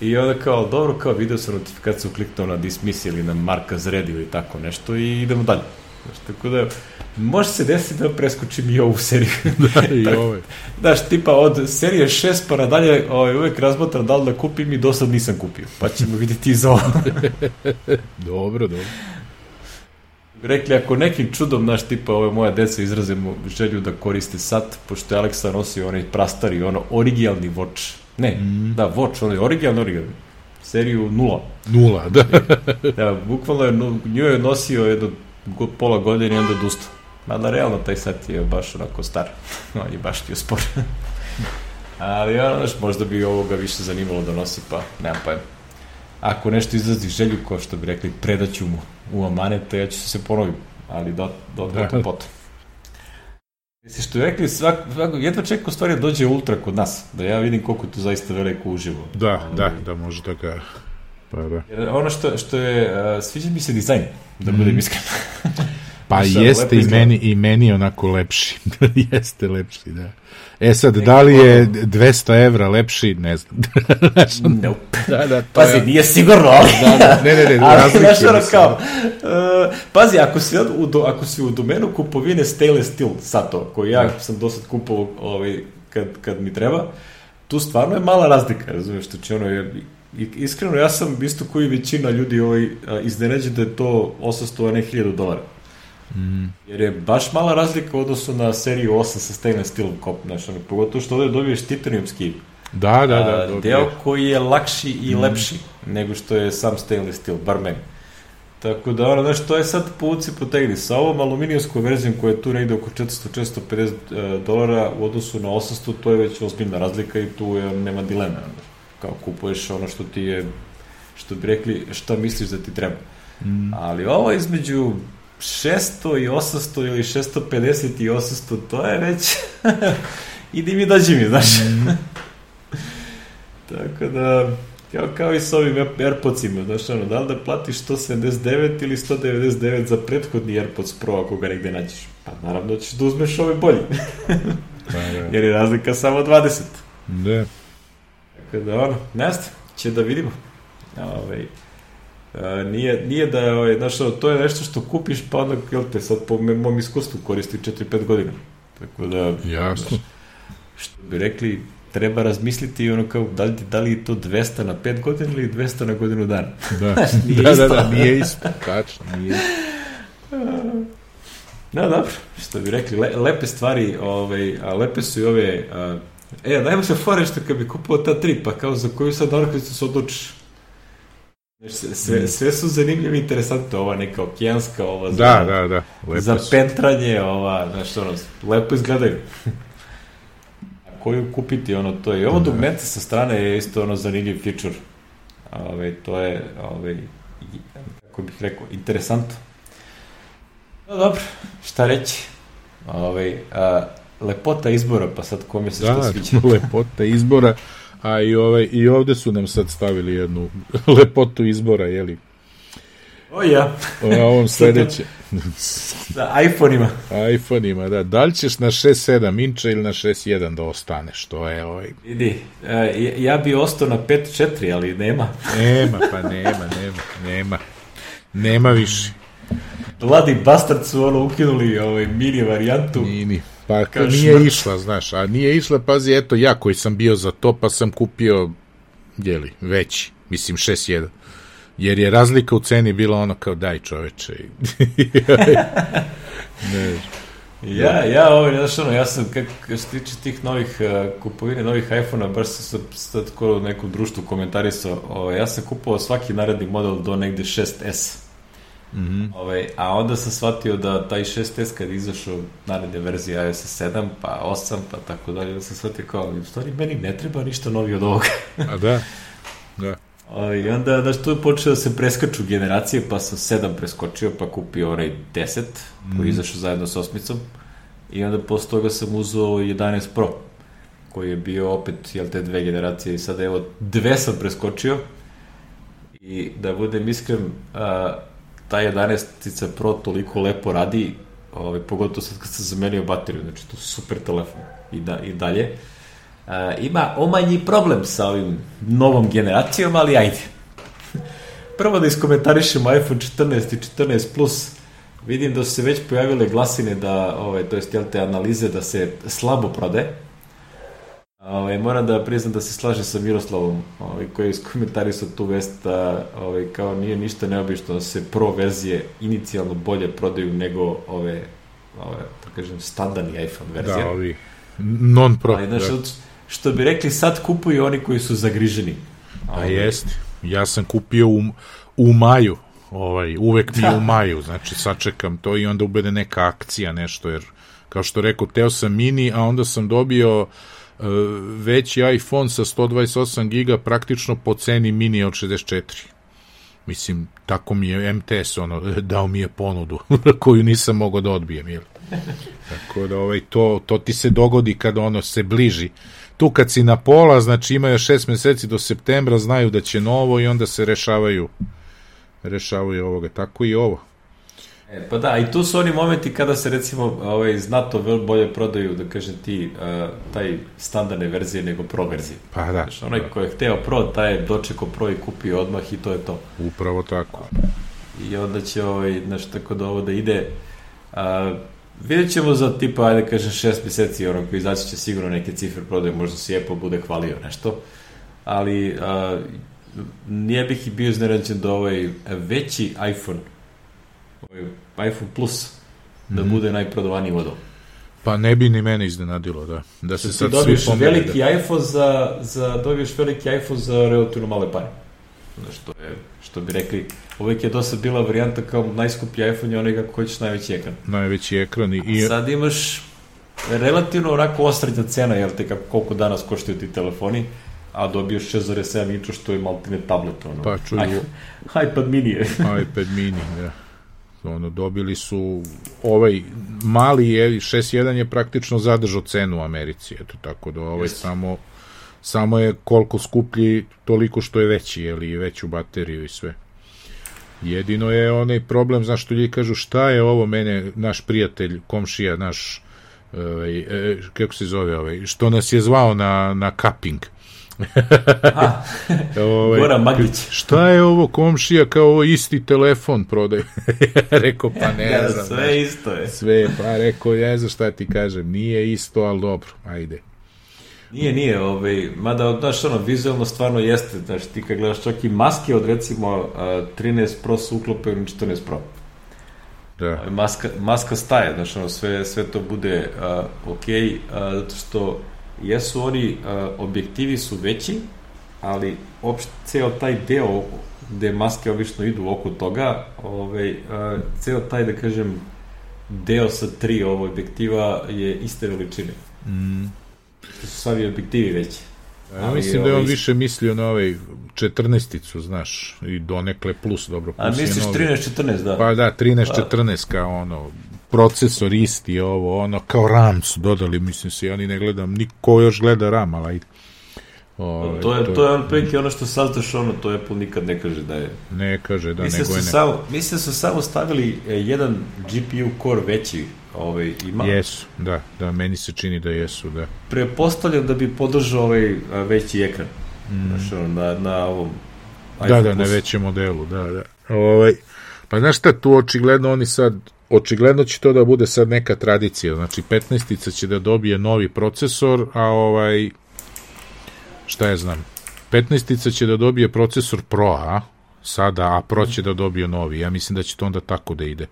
I onda kao, dobro, kao video sam notifikaciju kliknuo na dismiss ili na marka zred ili tako nešto i idemo dalje. Znaš, tako da, može se desiti da preskočim i ovu seriju. da, i ovaj. Znaš, tipa od serije 6 pa nadalje ovaj, uvek razmatram da li da kupim i do sad nisam kupio. Pa ćemo vidjeti iz ovo. dobro, dobro. Rekli, ako nekim čudom, naš tipa, ove moja deca izrazimo želju da koriste sat, pošto je Aleksa nosio onaj prastari, ono, originalni watch. Ne, mm. da, watch, onaj originalni, originalni. Seriju nula. Nula, da. da, bukvalno je, nju je nosio jedno pola godine i onda odustao. Mada realno taj sat je baš onako star. On je baš tio spor. Ali ono, znaš, možda bi ovoga više zanimalo da nosi, pa nemam pojma. Ako nešto izrazi želju, ko što bi rekli, predaću mu u amanete, ja ću se ponovim, ali do, do, do, do potom. Misliš, što je rekli, svak, svak, jedva čeka u stvari da dođe ultra kod nas, da ja vidim koliko to zaista veliko uživo. Da, ali, da, da može tako Pa da. Ono što, što je, uh, sviđa mi se dizajn, da budem mm. iskren. Pa Šta, jeste i meni, i meni onako lepši. jeste lepši, da. E sad, da li je 200 evra lepši, ne znam. nope. Da, da, to pazi, je... nije sigurno, ali... da, da, ne, ne, ne, ali. Znaš, ono kao, uh, pazi, ako si, u, do, ako si u domenu kupovine stainless steel sato, koji ja da. sam dosad kupovao ovaj, kad, kad mi treba, tu stvarno je mala razlika, razumiješ, što će ono, je, iskreno, ja sam isto koji većina ljudi ovaj, iznenađen da je to 800, a ne 1000 dolara. Mm. Jer je baš mala razlika u odnosu na seriju 8 sa stainless steel kop, znaš, ono, pogotovo što ovde dobiješ titaniumski da, da, da, a, deo koji je lakši i mm. lepši nego što je sam stainless steel, bar meni. Tako da, ono, znaš, to je sad povuci potegni. Sa ovom aluminijskom verzijom koja je tu negde oko 400-450 e, dolara u odnosu na 800, to je već ozbiljna razlika i tu je, nema dileme. Kao kupuješ ono što ti je, što bi rekli, šta misliš da ti treba. Mm. Ali ovo između 600 i 800 ili 650 i 800, to je već... Idi mi, dođi mi, znaš. Mm. Tako da, kao, kao i s ovim Airpodsima, znaš, ono, da li da platiš 179 ili 199 za prethodni Airpods Pro ako ga negde nađeš? Pa naravno da ćeš da uzmeš ovaj bolji. pa, da. Jer je razlika samo 20. Da. Tako da, ono, ne znam, će da vidimo. Ove, nije, nije da je, ovaj, znaš, to je nešto što kupiš, pa onda, jel te, sad po mom iskustvu koristi 4-5 godina. Tako da, Jasno. Znaš, što bi rekli, treba razmisliti ono kao, da li, da li je to 200 na 5 godina ili 200 na godinu dana. Da, nije da, isto. da, da, nije isto, tačno, nije isto. No, dobro, što bi rekli, le, lepe stvari, ovaj, a lepe su i ove, a, e, dajmo se fore što kad bi kupao ta tri, pa kao za koju sad orkestru se odlučiš? Sve, mm. sve su zanimljive i interesantne, ova neka okijanska, ova za, da, da, da. Lepo za su. pentranje, ova, znaš, ono, lepo izgledaju. Koju kupiti, ono, to je, ovo da. dugmence sa strane je isto ono zanimljiv feature. Ove, to je, ove, kako bih rekao, interesantno. No, dobro, šta reći? Ove, a, lepota izbora, pa sad kome se da, što sviđa. Da, lepota izbora. A i, ovaj, i ovde su nam sad stavili jednu lepotu izbora, jeli? O ja. O, ovom sledeće. da, iPhone-ima. iPhone-ima, da. Da li ćeš na 6.7 inča ili na 6.1 da ostaneš? To je ovaj... Vidi, uh, ja bi ostao na 5.4, ali nema. nema, pa nema, nema, nema. Nema više. Vladi Bastard su ono ukinuli ovaj mini varijantu. Mini. Pa Kao nije šmrt. išla, znaš, a nije išla, pazi, eto, ja koji sam bio za to, pa sam kupio, jeli, veći, mislim 6.1. Jer je razlika u ceni bila ono kao daj čoveče. ne, Ja, ja, ovo, znaš, ono, ja sam, kako se tiče tih novih uh, kupovine, novih iPhone-a, baš sam sad, sad kod nekom društvu komentarisao, ovo, ja sam kupovao svaki naredni model do negde 6S. Mm -hmm. ovaj, a onda sam shvatio da taj 6S kad izašao naredne verzije iOS 7, pa 8, pa tako dalje, da sam shvatio kao, u stvari meni ne treba ništa novi od ovoga. a da, da. Ovaj, I onda, znaš, tu je počeo da se preskaču generacije, pa sam 7 preskočio, pa kupio onaj 10, mm. koji je izašao zajedno s osmicom. I onda posle toga sam uzeo 11 Pro, koji je bio opet, jel te, dve generacije. I sada, evo, dve sam preskočio. I da budem iskren, a, ta 11 Pro toliko lepo radi, ovaj, pogotovo sad kad sam zamenio bateriju, znači to je super telefon i, da, i dalje. a, ima omanji problem sa ovim novom generacijom, ali ajde. Prvo da iskomentarišemo iPhone 14 i 14 Plus. Vidim da su se već pojavile glasine da, ovaj, to jest, jel te analize da se slabo prode. Ovaj, moram da priznam da se slaže sa Miroslavom, ovaj, koji je iskomentarisao tu vest da ovaj, kao nije ništa neobično da se pro verzije inicijalno bolje prodaju nego ove, ove da kažem, standardni iPhone verzije. Da, ovi non-pro. Ali, znaš, da. što bi rekli, sad kupuju oni koji su zagriženi. A ovaj, jest. Ja sam kupio u, u maju, ovaj, uvek mi da. u maju, znači sačekam to i onda ubede neka akcija, nešto, jer kao što rekao, teo sam mini, a onda sam dobio uh, veći iPhone sa 128 giga praktično po ceni mini od 64. Mislim, tako mi je MTS ono, dao mi je ponudu koju nisam mogao da odbijem, jel? Tako da ovaj, to, to ti se dogodi kada ono se bliži. Tu kad si na pola, znači imaju šest meseci do septembra, znaju da će novo i onda se rešavaju rešavaju ovoga. Tako i ovo. E, pa da, i tu su oni momenti kada se recimo ovaj, znato bolje prodaju, da kažem ti, uh, taj standardne verzije nego pro verzije. Pa da. Znači, onaj da. ko je hteo pro, taj je dočekao pro i kupio odmah i to je to. Upravo tako. I onda će, ovaj, znaš, tako da ovo da ide, uh, vidjet ćemo za tipa, ajde kažem, šest meseci, ono, koji izaći će sigurno neke cifre prodaje, možda se Apple bude hvalio nešto, ali uh, nije bih i bio izneređen da ovaj veći iPhone iPhone Plus da mm. bude najprodovaniji model. Pa ne bi ni mene iznenadilo, da. Da se sad svi pomeri. veliki da. iPhone za, za, dobiješ veliki iPhone za relativno male pare. Što, je, što bi rekli, uvek je dosta bila varijanta kao najskuplji iPhone je onaj kako hoćeš najveći ekran. Najveći ekran i... i... Sad imaš relativno onako osrednja cena, jel te, kako, koliko danas koštaju ti telefoni, a dobiješ 6,7 inča što je maltine tablet, ono. Pa čuju. iPad mini je. iPad mini, da ono dobili su ovaj mali je 6.1 je praktično zadržao cenu u Americi eto tako da ovaj yes. samo samo je koliko skuplji toliko što je veći je li veću bateriju i sve jedino je onaj problem zašto ljudi kažu šta je ovo mene naš prijatelj komšija naš ovaj, e, kako se zove ovaj što nas je zvao na na kaping ovaj, Goran Magić. Šta je ovo komšija kao ovo isti telefon prodaje? rekao pa ne ja, znam. Sve znaš, isto je. Sve, pa rekao ja znam šta ti kažem, nije isto, ali dobro, ajde. Nije, nije, ovaj, mada, znaš, ono, vizualno stvarno jeste, znaš, ti kad gledaš čak i maske od, recimo, uh, 13 Pro su uklope u 14 Pro. Da. Maska, maska staje, znaš, ono, sve, sve to bude uh, ok, uh, zato što jesu oni, uh, objektivi su veći, ali opšte ceo taj deo gde maske obično idu oko toga, ovaj, uh, ceo taj, da kažem, deo sa tri ovog objektiva je iste veličine. Mm. Što su sami objektivi veći. Ja mislim da je on ovaj... više mislio na ovaj 14-icu, znaš, i donekle plus, dobro. Plus A misliš 13-14, da? Pa da, 13-14 kao ono, procesor isti ovo, ono, kao RAM su dodali, mislim se, ja ni ne gledam, niko još gleda RAM, ali ajde. Ove, to je, to, to je on prilike ono što saznaš ono, to Apple nikad ne kaže da je. Ne kaže da, mislim nego je ne. Samo, mislim da su samo stavili e, jedan GPU core veći ovaj, ima. Jesu, da, da, meni se čini da jesu, da. Prepostavljam da bi podržao ovaj veći ekran. Mm. Znaš, ono, na, na ovom Da, da, na većem modelu, da, da. Ovaj, pa znaš šta, tu očigledno oni sad očigledno će to da bude sad neka tradicija, znači 15 će da dobije novi procesor, a ovaj šta je znam 15 će da dobije procesor Pro, a sada, a Pro će da dobije novi, ja mislim da će to onda tako da ide.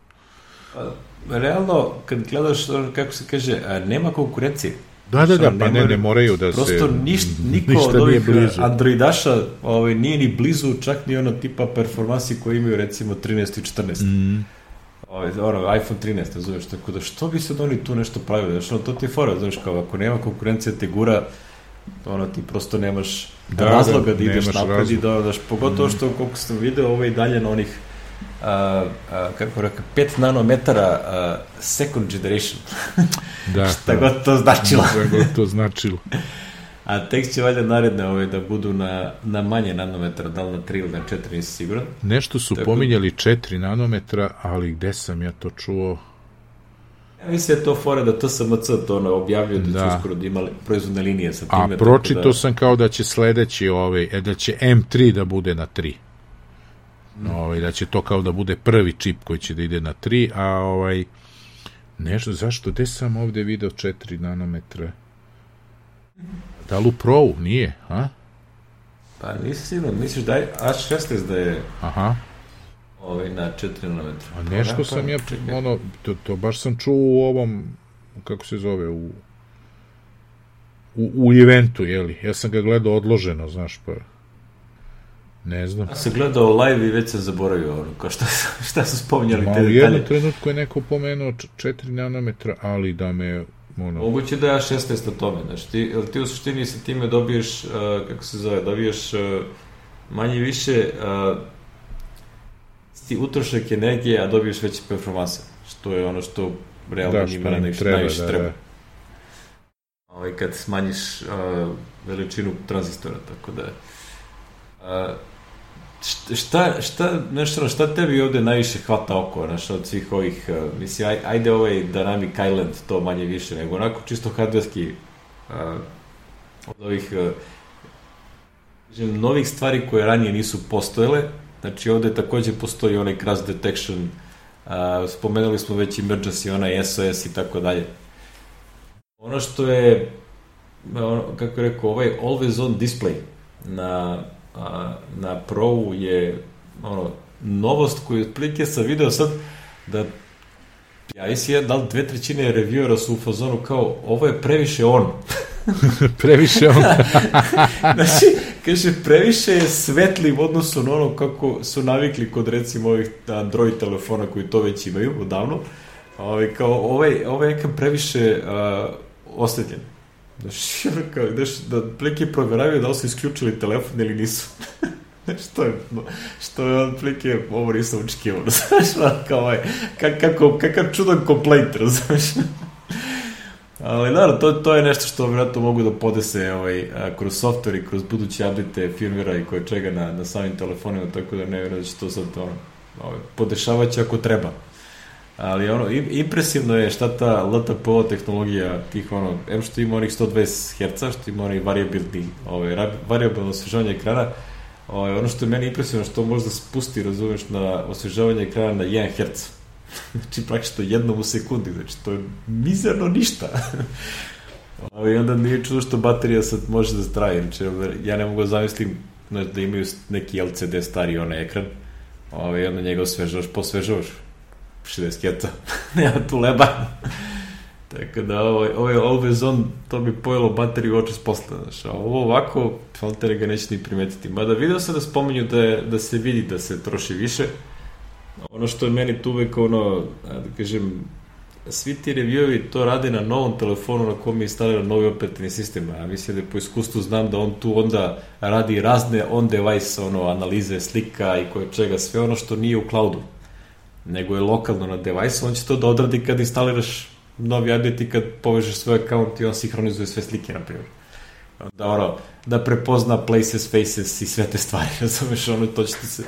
Pa, realno, kad gledaš, kako se kaže, nema konkurencije. Da, da, da, pa ne, ne moraju da prosto se... Prosto niš, niko ništa od ovih Androidaša ovaj, nije ni blizu, čak ni ono tipa performansi koji imaju recimo 13 i 14. Mm ovaj, ono, iPhone 13, razumeš, tako da što bi se oni tu nešto pravili, znaš, ono, to ti je fora, znaš, kao ako nema konkurencija te gura, ono, ti prosto nemaš da, razloga da, da ideš napred i da, daš, pogotovo mm. što, koliko sam video, ovo je i dalje na onih, a, a, kako reka, 5 nanometara a, second generation. da, Šta da. god to značilo. Šta god to značilo. A tek će valjda naredne ove da budu na, na manje nanometra, da li na 3 ili na 4, nisi siguran. Nešto su Tako... pominjali 4 nanometra, ali gde sam ja to čuo? Ja mislim da je to fora da TSMC to ono objavljuje da, da. će uskoro da ima proizvodne linije sa time. A pročito da... sam kao da će sledeći ovaj, e, da će M3 da bude na 3. Mm. Ovaj, da će to kao da bude prvi čip koji će da ide na 3, a ovaj nešto, zašto, gde sam ovde video 4 nanometra? Da li u Pro nije, a? Pa nisi sigurno, misliš da je A16 da je Aha. ovaj na 4 nanometra. A nešto pa, sam ja, čekaj. ono, to, to baš sam čuo u ovom, kako se zove, u u, u eventu, jeli? Ja sam ga gledao odloženo, znaš, pa ne znam. Ja sam gledao live i već sam zaboravio ono, kao šta, šta su spominjali Ma, te detalje. u jednom trenutku je neko pomenuo 4 nanometra, ali da me ono... Moguće da je 16 na tome, znači ti, ti u suštini sa time dobiješ, uh, kako se zove, dobiješ uh, manje više uh, ti utrošak energije, a dobiješ veće performanse, što je ono što realno da, njima najviše treba. Najviše da, treba. Da. Ovaj, kad smanjiš uh, veličinu tranzistora, tako da... Uh, šta, šta, nešto, šta tebi ovde najviše hvata oko, znaš, od svih ovih, uh, mislim, aj, ajde ovaj Dynamic Island to manje više, nego onako čisto hardverski uh, od ovih uh, novih stvari koje ranije nisu postojele, znači ovde takođe postoji onaj crash detection, uh, spomenuli smo već emergency, onaj SOS i tako dalje. Ono što je, ono, kako je rekao, ovaj always on display na a, na Pro je ono, novost koju otprilike sam video sad da ja mislim da li dve trećine reviewera su u fazonu kao ovo je previše on. previše on. znači, kaže, previše je svetli u odnosu na ono kako su navikli kod recimo ovih Android telefona koji to već imaju odavno. Ovaj, kao, ovaj, ovaj je previše uh, osvetljen. Znaš, kao, znaš, da plike proveravaju da li su isključili telefon ili nisu. što je, što je on plike, ovo nisam očekivao, znaš, kao ovaj, kako, kakav čudan komplejt, razumeš? Ali naravno, to, to je nešto što vjerojatno mogu da podese ovaj, kroz software i kroz buduće update firmera i koje čega na, na samim telefonima, tako da ne vjerujem da će to sad ono, ovaj, podešavati će ako treba. Ali ono, impresivno je šta ta LTPO tehnologija tih ono, em što ima onih 120 Hz, što ima onih variabilni, ovaj, variabilno osvežavanje ekrana, ovaj, ono što je meni impresivno što može da spusti, razumeš, na osvežavanje ekrana na 1 Hz. znači praktično jednom u sekundi, znači to je mizerno ništa. ovaj, onda nije čudo što baterija sad može da traje, znači ja ne mogu da zamislim da imaju neki LCD stari onaj ekran, ovaj, onda njega osvežavaš, posvežavaš 60 keta, nema tu leba. Tako da ovaj, ovaj always on, to bi pojelo bateriju oče s posla, znaš, a ovo ovako, filtere ga neće ni primetiti. Mada video sam da spomenju da, je, da se vidi da se troši više. Ono što je meni tu uvek ono, da kažem, svi ti reviewovi to rade na novom telefonu na kom je instaliran novi operativni sistem, a mislim da po iskustvu znam da on tu onda radi razne on-device ono, analize slika i koje čega, sve ono što nije u cloudu nego je lokalno na device, on će to da odradi kad instaliraš novi update i kad povežeš svoj account i on sinhronizuje sve slike, na primjer. Da, ono, da prepozna places, faces i sve te stvari, razumeš, ono, to će se...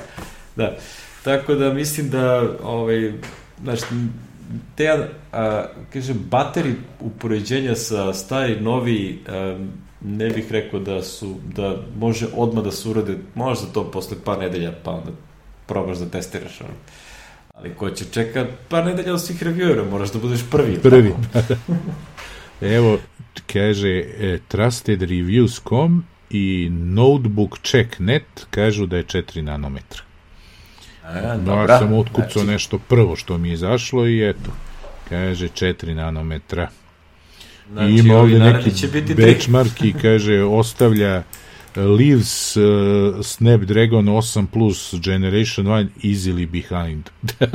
Da. Tako da mislim da, ovaj, znaš, te, a, kaže, bateri upoređenja sa stari, novi, a, ne bih rekao da su, da može odmah da se urade, možda to posle par nedelja, pa onda probaš da testiraš, ono. Ali ko će čeka par nedelja od svih reviewera, moraš da budeš prvi. Prvi. Evo, kaže e, trustedreviews.com i notebookcheck.net kažu da je 4 nanometra. A, dobra. Ja sam otkucao znači... nešto prvo što mi je izašlo i eto, kaže 4 nanometra. Znači, I ima ovde neki benchmark i kaže ostavlja leaves uh, Snapdragon 8 Plus Generation 1 easily behind.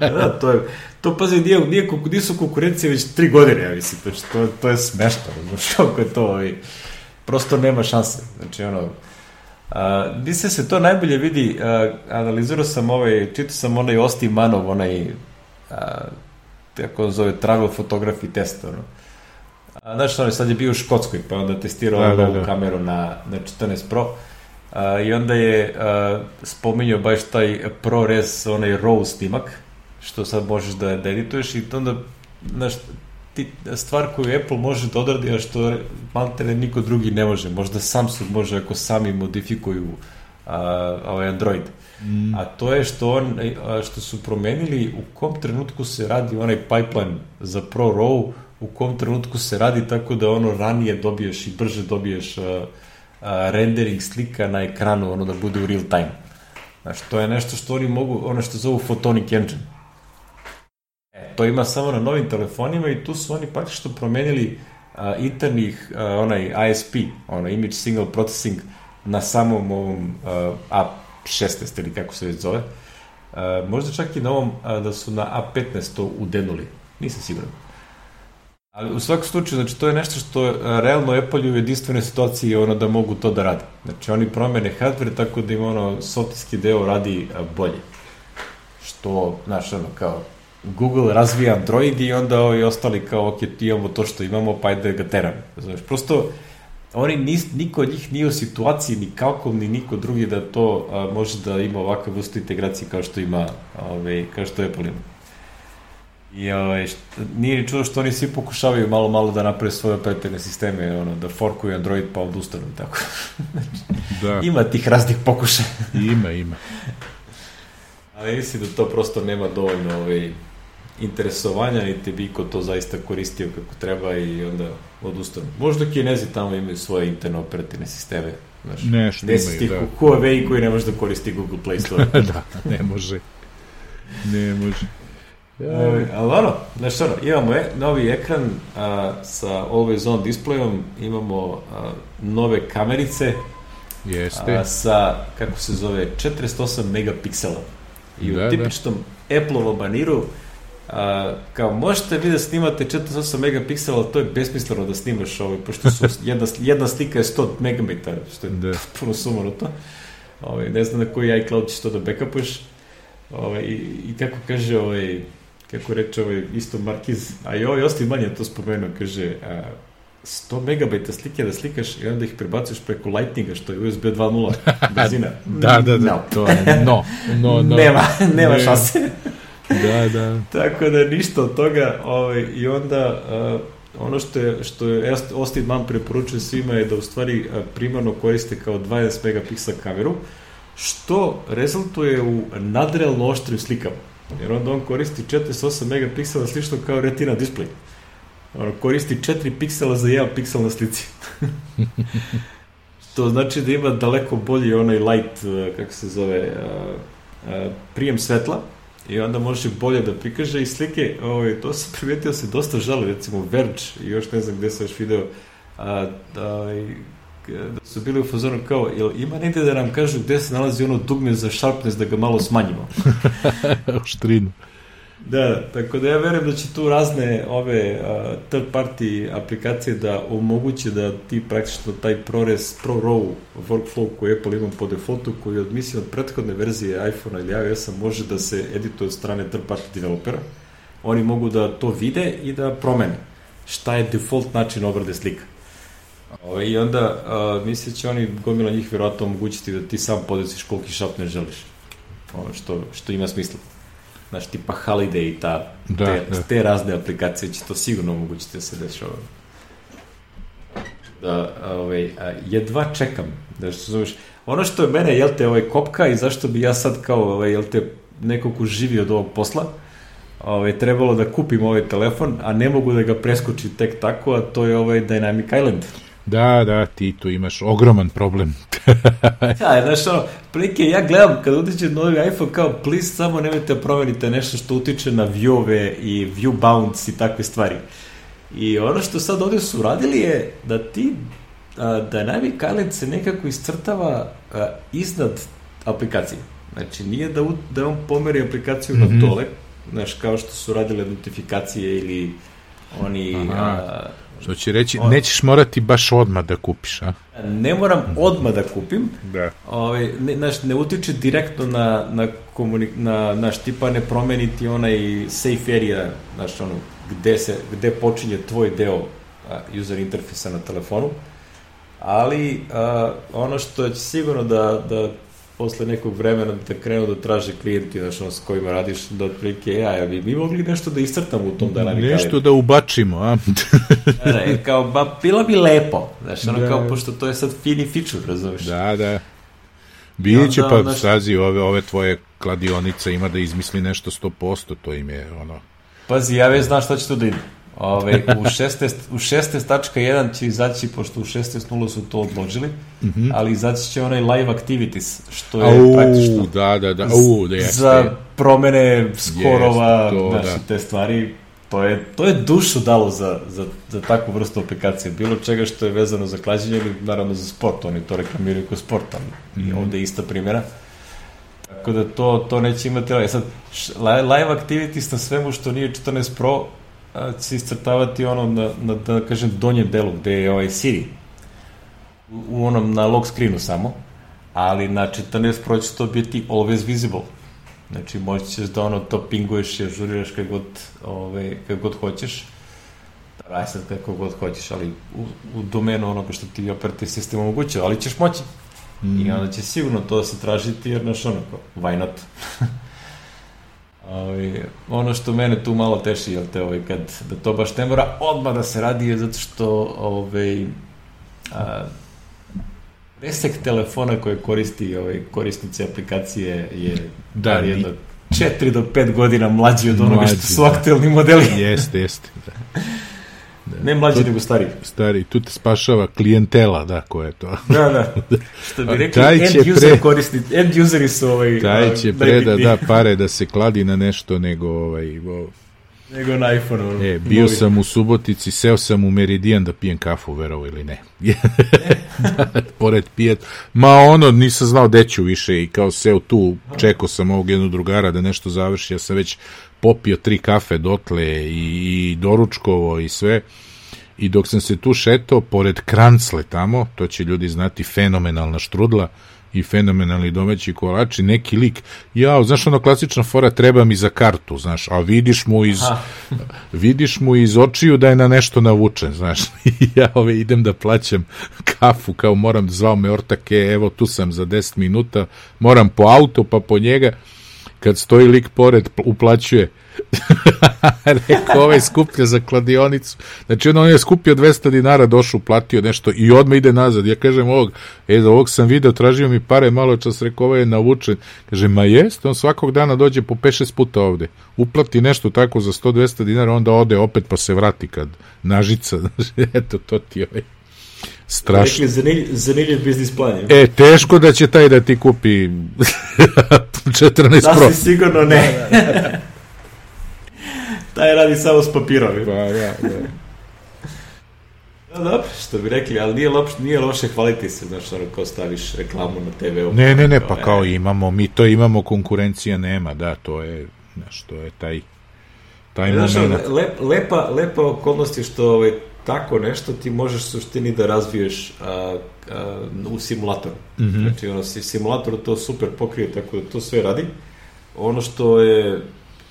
da, to je, to pazi, nije, nije, nisu konkurencije već tri godine, ja mislim, znači, to, to je smešno, znači, kako je to, ovaj, prosto nema šanse, znači, ono, a, mislim se to najbolje vidi, a, analizirao sam ovaj, čitao sam onaj Osti Manov, onaj, a, kako zove, travel photography test, ono, A, znaš, on sad je bio u Škotskoj, pa onda testirao da, da, da. kameru na, na 14 Pro. A, I onda je a, spominjao baš taj ProRes, onaj RAW snimak, što sad možeš da, da edituješ i onda znaš, ti, stvar koju Apple može da odradi, a što maltene niko drugi ne može. Možda Samsung može ako sami modifikuju a, ovaj Android. Mm. A to je što, on, a, što su promenili u kom trenutku se radi onaj pipeline za Pro Raw, u kom trenutku se radi tako da ono ranije dobiješ i brže dobiješ a, a, rendering slika na ekranu, ono da bude u real time. Znaš, to je nešto što oni mogu, ono što zovu photonic engine. E, to ima samo na novim telefonima i tu su oni praktično promenili a, internih, a, onaj ISP, ono Image Signal Processing, na samom ovom a, A16 ili kako se već zove. A, možda čak i na ovom a, da su na A15 to udenuli. Nisam siguran. Ali u svakom slučaju, znači to je nešto što uh, realno Apple u jedinstvenoj situaciji ono da mogu to da rade. Znači oni promene hardware tako da im ono softijski deo radi uh, bolje. Što, znaš, ono, kao Google razvija Android i onda ovi ostali kao, ok, imamo to što imamo, pa ajde ga teram. Znači, prosto, oni nis, niko od njih nije u situaciji, ni Qualcomm, ni niko drugi da to a, može da ima ovakav vrstu integracije kao što ima, ove, kao što Apple ima. I ovaj, št, nije ni čudo što oni svi pokušavaju malo malo da naprave svoje operativne sisteme, ono, da forkuju Android pa odustanu i tako. da. Ima tih raznih pokušaja. ima, ima. Ali mislim da to prosto nema dovoljno ovaj, interesovanja, niti bi ko to zaista koristio kako treba i onda odustanu. Možda kinezi tamo imaju svoje interne operativne sisteme. Znaš, Nešto imaju, da. Huawei koji ne može da koristi Google Play Store. da, ne može. Ne može. Ja. Ali ono, znaš ono, imamo e, novi ekran a, sa Always On displayom, imamo a, nove kamerice Jeste. A, sa, kako se zove, 48 megapiksela. I da, u da. tipičnom da. Apple-ovom maniru a, kao možete vi da snimate 48 megapiksela, to je besmisleno da snimaš ovaj, pošto su jedna, jedna slika je 100 megabita, što je da. puno sumanuto. Ovaj, ne znam na koji iCloud ćeš to da backupuješ. Ovaj, i, I kako kaže ovaj, kako reče ovaj isto Markiz, a i ovaj Osti manje to spomenuo, kaže, a, 100 megabajta slike da slikaš i onda ih prebacuješ preko Lightninga, što je USB 2.0 brzina. da, da, da, no. to je no, no, no. Nema, nema ne. šanse. da, da. Tako da ništa od toga, ovaj, i onda uh, ono što je, što je Austin Mann preporučuje svima je da u stvari primarno koriste kao 20 megapiksa kameru, što rezultuje u nadrealno oštrim slikama. Jer onda on koristi 48 megapiksela slično kao retina display. Ono, koristi 4 piksela za 1 piksel na slici. to znači da ima daleko bolji onaj light, uh, kako se zove, uh, uh, prijem svetla i onda može bolje da prikaže i slike, ovaj, to se primetio se dosta žali, recimo Verge i još ne znam gde sam još video, a, da, da su bili u fazonu kao, jel ima negde da nam kažu gde se nalazi ono dugme za sharpness da ga malo smanjimo? Štrinu. Da, tako da ja verujem da će tu razne ove uh, third party aplikacije da omoguće da ti praktično taj ProRes, ProRAW workflow koji Apple ima po defaultu, koji je odmisli od prethodne verzije iPhone-a ili iOS-a može da se edituje od strane third party developera. Oni mogu da to vide i da promene šta je default način obrade slika. Ove, I onda uh, misle će oni gomila njih verovatno omogućiti da ti sam podesiš koliki šap ne želiš. Ovo, što, što ima smisla. Znaš, tipa Holiday i ta, da, te, da. te razne aplikacije će to sigurno omogućiti da se dešava. Da, ovaj, jedva čekam, da što zoveš, ono što je mene, jel te, ovaj, kopka i zašto bi ja sad kao, ovaj, jel te, neko ko živi od ovog posla, ovaj, trebalo da kupim ovaj telefon, a ne mogu da ga preskoči tek tako, a to je ovaj Dynamic Island. Da, da, ti tu imaš ogroman problem. ja, znaš ono, prilike, ja gledam kad utiče novi iPhone kao, please, samo nemojte da promenite nešto što utiče na viewove i view bounce i takve stvari. I ono što sad ovde su uradili je da ti, a, da Dynamic Island se nekako iscrtava a, iznad aplikacije. Znači, nije da, da on pomeri aplikaciju mm -hmm. na mhm. dole, znaš, kao što su radile notifikacije ili oni... Aha. A, Što će reći, on, nećeš morati baš odmah da kupiš, a? Ne moram odmah da kupim. Da. Ovaj, ne, naš, ne utiče direktno na, na, komunik, na naš tipa ne promeniti onaj safe area, znaš, ono, gde, se, gde počinje tvoj deo a, user interfejsa na telefonu. Ali a, ono što će sigurno da, da posle nekog vremena da krenu da traže klijenti, znaš, ono, s kojima radiš, da otprilike, ja, ja bi mi mogli nešto da iscrtamo u tom Dynamic Nešto da ubačimo, a? da, kao, ba, bilo bi lepo, znaš, ono, da. kao, pošto to je sad fini feature, razumiješ? Da, da. Biće pa, znaš... sazi, ove, ove tvoje kladionice ima da izmisli nešto 100%, to im je, ono... Pazi, ja već znaš šta će tu da ide. Ove, u 16, u 16.1 će izaći, pošto u 16.0 su to odložili, mm -hmm. ali izaći će onaj live activities, što je Au, praktično da, da, da. Au, da jeste. za promene skorova, yes, znači, da. te stvari, to je, to je dušu dalo za, za, za takvu vrstu aplikacije. Bilo čega što je vezano za klađenje ili naravno za sport, oni to reklamiraju kao sport, ali mm -hmm. ovde je ista primjera. Tako da to, to neće imati... E sad, live activities na svemu što nije 14 Pro će se iscrtavati ono na, na, da kažem, donjem delu gde je ovaj Siri. U, onom, na lock screenu samo. Ali na 14 Pro će to biti always visible. Znači, moći ćeš da ono to pinguješ i ažuriraš kako god, ovaj, kako god hoćeš. Aj sad kako god hoćeš, ali u, u domenu onoga što ti operativ sistem omogućava, ali ćeš moći. Mm. I onda će sigurno to se tražiti, jer znaš ono, why not? Ovi, ono što mene tu malo teši, jel te, ovaj, kad, da to baš ne mora odmah da se radi, je zato što ovaj, a, presek telefona koje koristi ovaj, korisnice aplikacije je da, jedno 4 do 5 godina mlađi od onoga mlađi, što su da. aktuelni modeli. Jeste, jeste. Da. Da. Ne mlađi, nego stari. Stari, tu te spašava klijentela, da, ko je to. Da, da. Što bi rekli, taj end user pre... koristi, end useri su ovaj... Taj će pre da da pare da se kladi na nešto nego ovaj... Nego na iPhone. E, bio novi. sam u Subotici, seo sam u Meridian da pijem kafu, verovo ili ne. da, pored pijet. Ma ono, nisam znao gde ću više i kao seo tu, čekao sam ovog jednog drugara da nešto završi, ja sam već popio tri kafe dotle i, i doručkovo i sve. I dok sam se tu šetao, pored Krancle tamo, to će ljudi znati, fenomenalna štrudla i fenomenalni domaći kolači, neki lik, ja, znaš ono klasična fora, treba mi za kartu, znaš, a vidiš mu iz, vidiš mu iz očiju da je na nešto navučen, znaš, ja ove idem da plaćam kafu, kao moram zvao me ortake, evo tu sam za 10 minuta, moram po auto, pa po njega, kad stoji lik pored, uplaćuje. Rekao, ovaj skuplja za kladionicu. Znači, on je skupio 200 dinara, došao, platio nešto i odmah ide nazad. Ja kažem ovog, e, za ovog sam video, tražio mi pare, malo čas rekao, ovaj je navučen. Kaže, ma jest, on svakog dana dođe po 5-6 puta ovde. Uplati nešto tako za 100-200 dinara, onda ode opet pa se vrati kad nažica. Eto, to ti ovaj Strašno. Rekli, zanilj, biznis plan. E, teško da će taj da ti kupi 14 da Pro. Da si sigurno ne. Taj radi samo s papirovi. Pa, da, da. Da, dobro, što bi rekli, ali nije, loš, nije loše hvaliti se, znaš, ono, ko staviš reklamu na TV-u. Ne, ne, ne, pa kao imamo, mi to imamo, konkurencija nema, da, to je, znaš, to je taj, taj znaš, moment. Lep, lepa, lepa okolnost je što ovaj, tako nešto ti možeš suštini da razviješ a, a, u simulatoru. Mm -hmm. Znači, ono, simulator to super pokrije, tako da to sve radi. Ono što je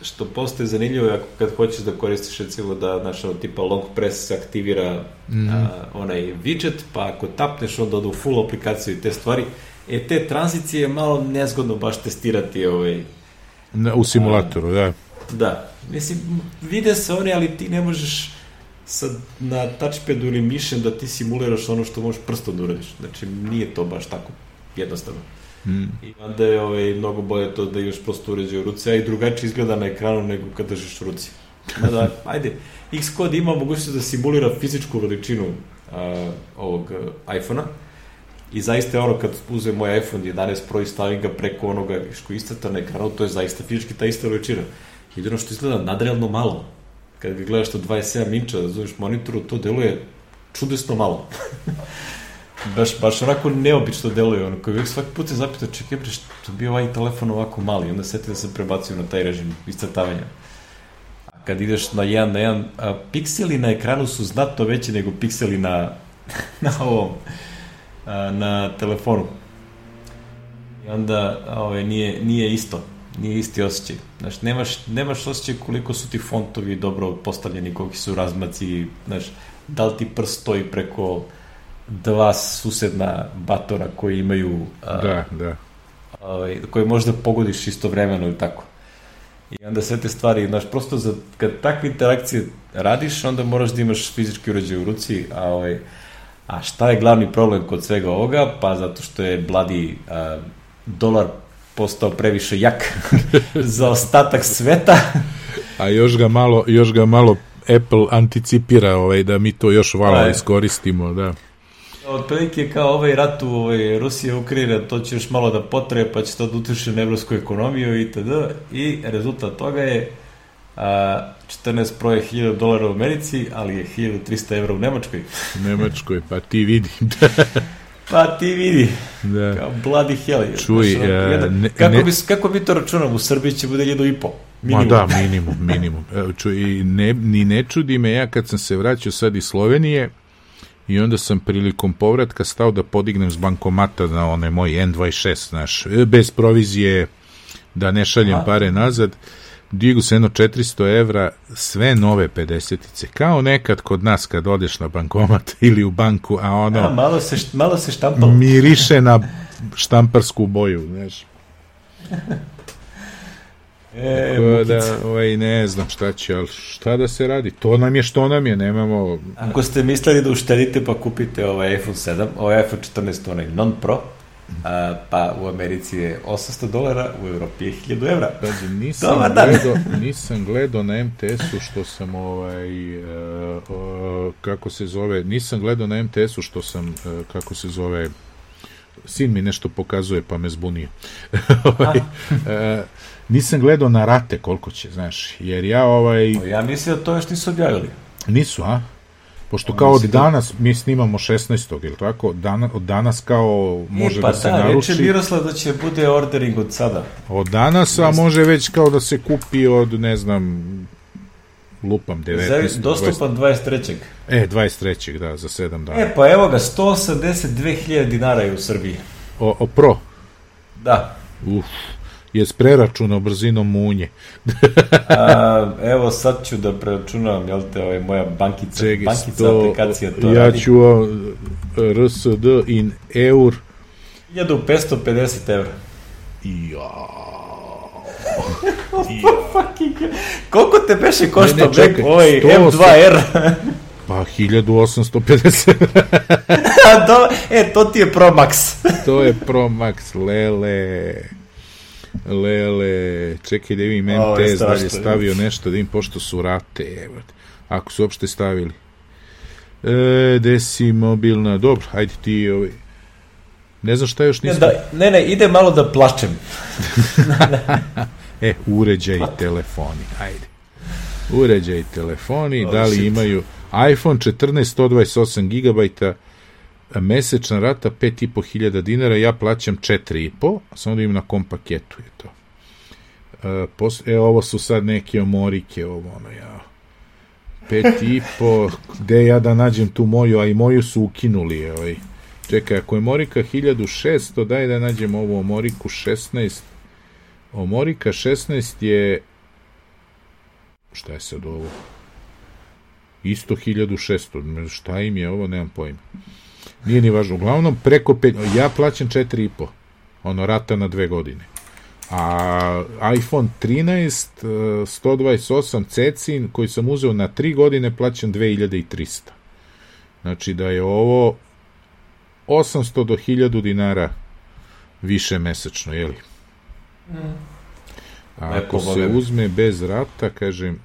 što postaje zanimljivo ako kad hoćeš da koristiš recimo da znaš, ono, tipa long press se aktivira mm a, onaj widget, pa ako tapneš onda odu full aplikaciju i te stvari. E, te tranzicije je malo nezgodno baš testirati ovaj, u simulatoru, a, da. Da. Mislim, vide se oni, ali ti ne možeš sad na touchpadu ili mišem da ti simuliraš ono što možeš prstom da uradiš. Znači, nije to baš tako jednostavno. Mm. I onda je ovaj, mnogo bolje to da imaš prosto uređaj u ruci, a i drugačije izgleda na ekranu nego kad držiš ruci. Da, ajde, Xcode ima mogućnost da simulira fizičku veličinu a, ovog iPhone-a i zaista je ono kad uzem moj iPhone 11 Pro i stavim ga preko onoga što istata na ekranu, to je zaista fizički ta ista veličina. Jedino što izgleda nadrealno malo kad ga gledaš to 27 inča, da zoveš monitoru, to deluje čudesno malo. baš, baš onako neobično deluje, ono, koji uvijek svaki put se zapita, čekaj bre, što bi ovaj telefon ovako mali, onda seti da se prebacio na taj režim iscrtavanja. A kad ideš na jedan na jedan, a, pikseli na ekranu su znatno veći nego pikseli na, na ovom, a, na telefonu. I onda, ove, nije, nije isto nije isti osjećaj. Znaš, nemaš, nemaš osjećaj koliko su ti fontovi dobro postavljeni, koliki su razmaci, znaš, da li ti prst stoji preko dva susedna batora koji imaju a, da, da. ovaj, koje možda pogodiš istovremeno ili tako. I onda sve te stvari, znaš, prosto za, kad takve interakcije radiš, onda moraš da imaš fizički uređaj u ruci, a, ovaj, a šta je glavni problem kod svega ovoga? Pa zato što je bladi a, dolar postao previše jak za ostatak sveta. a još ga malo, još ga malo Apple anticipira ovaj, da mi to još malo pa iskoristimo, da. Otprilike kao ovaj rat u ovaj, Rusije Ukrajina, to će još malo da potraje, pa će to da utiše na evropsku ekonomiju itd. I rezultat toga je a, 14 proje 1000 dolara u Americi, ali je 1300 evra u Nemačkoj. U Nemačkoj, pa ti vidi. pa ti vidi. Da. Kao bloody hell. Čuj, znači, jedan, ne, kako, ne, bi, kako bi to računamo? U Srbiji će bude 1,5. Minimum. Ma da, minimum, minimum. Čuj, ne, ni ne čudi me ja kad sam se vraćao sad iz Slovenije, i onda sam prilikom povratka stao da podignem s bankomata na onaj moj N26, znaš, e, bez provizije, da ne šaljem pare nazad, digu se jedno 400 evra, sve nove 50-ice, kao nekad kod nas kad odeš na bankomat ili u banku, a ono... A, malo se, malo se štampalo. Miriše na štamparsku boju, znaš. E, Tako da, ovaj, ne znam šta će, ali šta da se radi? To nam je što nam je, nemamo... Ako ste mislili da uštedite pa kupite ovaj iPhone 7, ovaj iPhone 14, onaj non pro, a, pa u Americi je 800 dolara, u Evropi je 1000 evra. Pazi, nisam, Dobar gledao, nisam gledao na MTS-u što sam ovaj, uh, uh, kako se zove, nisam gledao na MTS-u što sam, uh, kako se zove, sin mi nešto pokazuje pa me zbunio. ovaj, uh, nisam gledao na rate koliko će, znaš, jer ja ovaj... Ja mislim da to još nisu objavili. Nisu, a? Pošto kao od da- danas, mi snimamo 16. ili tako, dana, od danas kao može e, pa da se da, naruči. Reče Miroslav da će bude ordering od sada. Od danas, a može već kao da se kupi od, ne znam, lupam 19. Dostupan 23. E, 23. da, za 7 dana. E, pa evo ga, 182.000 dinara je u Srbiji. O, o pro? Da. Uf je s preračunom brzinom munje. A, evo sad ću da preračunam, jel te, ovaj, moja bankica, Čekaj, bankica sto, aplikacija to ja radi. ću RSD in eur. 1550 evra. Ja. ja. Koliko te beše košta ne, ne, čekaj, ovaj M2R? Pa 1850. Do, e, to ti je Pro Max. to je Pro Max, lele. Lele, čekaj da vidim MTS da je stavio nešto, da im pošto su rate, evo. Ako su uopšte stavili. E, desi mobilna, dobro, hajde ti ovaj. Ne znam šta još nisam... Ne, da, ne, ne, ide malo da plačem. E, uređaj telefoni, hajde. Uređaj telefoni, oh, da li shit. imaju iPhone 14 128 GB, mesečna rata 5.500 dinara, ja plaćam 4.500, samo da im na kom paketu je to. E, pos, e, ovo su sad neke omorike, ovo ono, ja. 5.500, gde ja da nađem tu moju, a i moju su ukinuli, ovaj. Čekaj, ako je Morika 1600, daj da nađem ovu Omoriku 16. Omorika 16 je šta je sad ovo? Isto 1600, šta im je ovo, nemam pojma. Nije ni važno. Uglavnom, preko 5, ja plaćam 4,5. Ono, rata na dve godine. A iPhone 13 128 Cecin koji sam uzeo na 3 godine plaćam 2300. Znači da je ovo 800 do 1000 dinara više mesečno, je? Mm. A ako se uzme bez rata, kažem,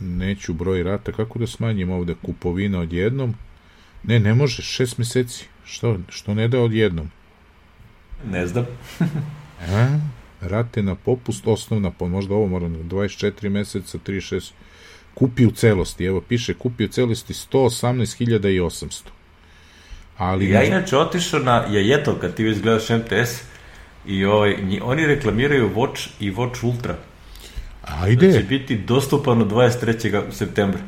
neću broj rata, kako da smanjim ovde kupovina odjednom? Ne, ne može, šest meseci. Što, što ne da odjednom? Ne znam. A, rate na popust, osnovna, pa možda ovo mora 24 meseca, 36, kupi u celosti, evo piše, kupi u celosti 118.800. Ali ja inače otišao na Jajetov kad ti već gledaš MTS i ovaj, oni reklamiraju Watch i Watch Ultra. Ajde. Da će biti dostupan od 23. septembra.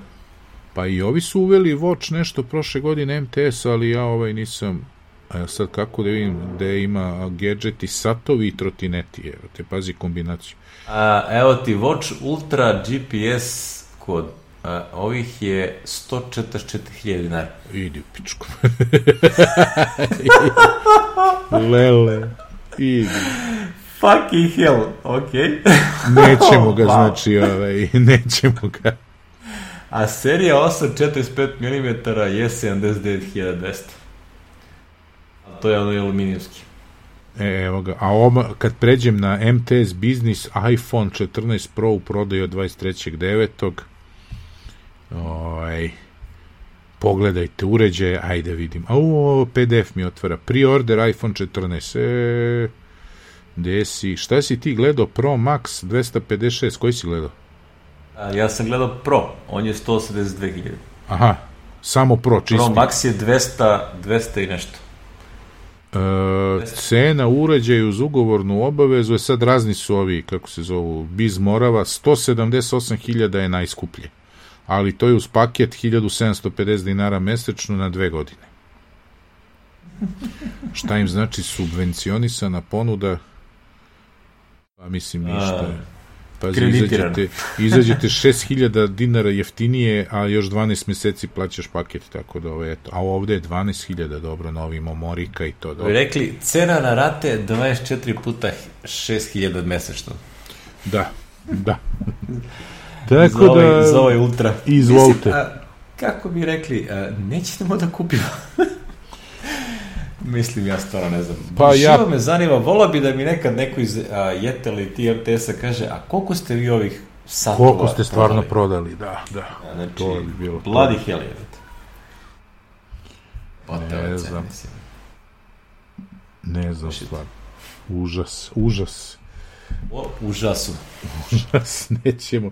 Pa i ovi su uveli Watch nešto prošle godine MTS, ali ja ovaj nisam a sad kako da vidim da ima gadgeti, satovi i trotineti, evo te pazi kombinaciju. A, evo ti Watch Ultra GPS kod a, ovih je 144.000 dinara. Idi u pičku. Lele. Idi. Fucking hell, okej. Nećemo ga, Wow. znači, ovaj, nećemo ga. A serija 845 mm je 79.200. A to je ono aluminijski. E, evo ga. A ovo, kad pređem na MTS Business, iPhone 14 Pro u prodaju od 23.9. Ovaj, pogledajte uređaje, ajde vidim. A ovo PDF mi otvara. Pre-order iPhone 14. E, gde si? Šta si ti gledao? Pro Max 256. Koji si gledao? A, ja sam gledao Pro, on je 182.000. Aha, samo Pro, čisti. Pro Max je 200, 200 i nešto. E, cena uređaja uz ugovornu obavezu je sad razni su ovi, kako se zovu, Biz Morava, 178.000 je najskuplje. Ali to je uz paket 1750 dinara mesečno na dve godine. Šta im znači subvencionisana ponuda? Pa mislim ništa. Kreditirano. izađete, izađete 6000 dinara jeftinije, a još 12 meseci plaćaš paket, tako da ovo, eto. A ovde je 12.000, dobro, novi Momorika i to, dobro. rekli, cena na rate 24 puta 6000 mesečno. Da, da. Za, Tako ovaj, da, za ovaj ultra. izvolite. Mislim, a, kako bi rekli, a, nećemo da kupimo. Mislim, ja stvarno ne znam. Pa Živo ja- me zanima, volao bi da mi nekad neko iz a, Jetel i TMTS-a kaže, a koliko ste vi ovih satova koliko ste stvarno prodali? prodali, da, da. A, Znači, to bi bilo to. Bloody hell je. Pa Ne znam. mislim. Ne znam stvarno. Užas, užas. O, užasu. Užas, nećemo.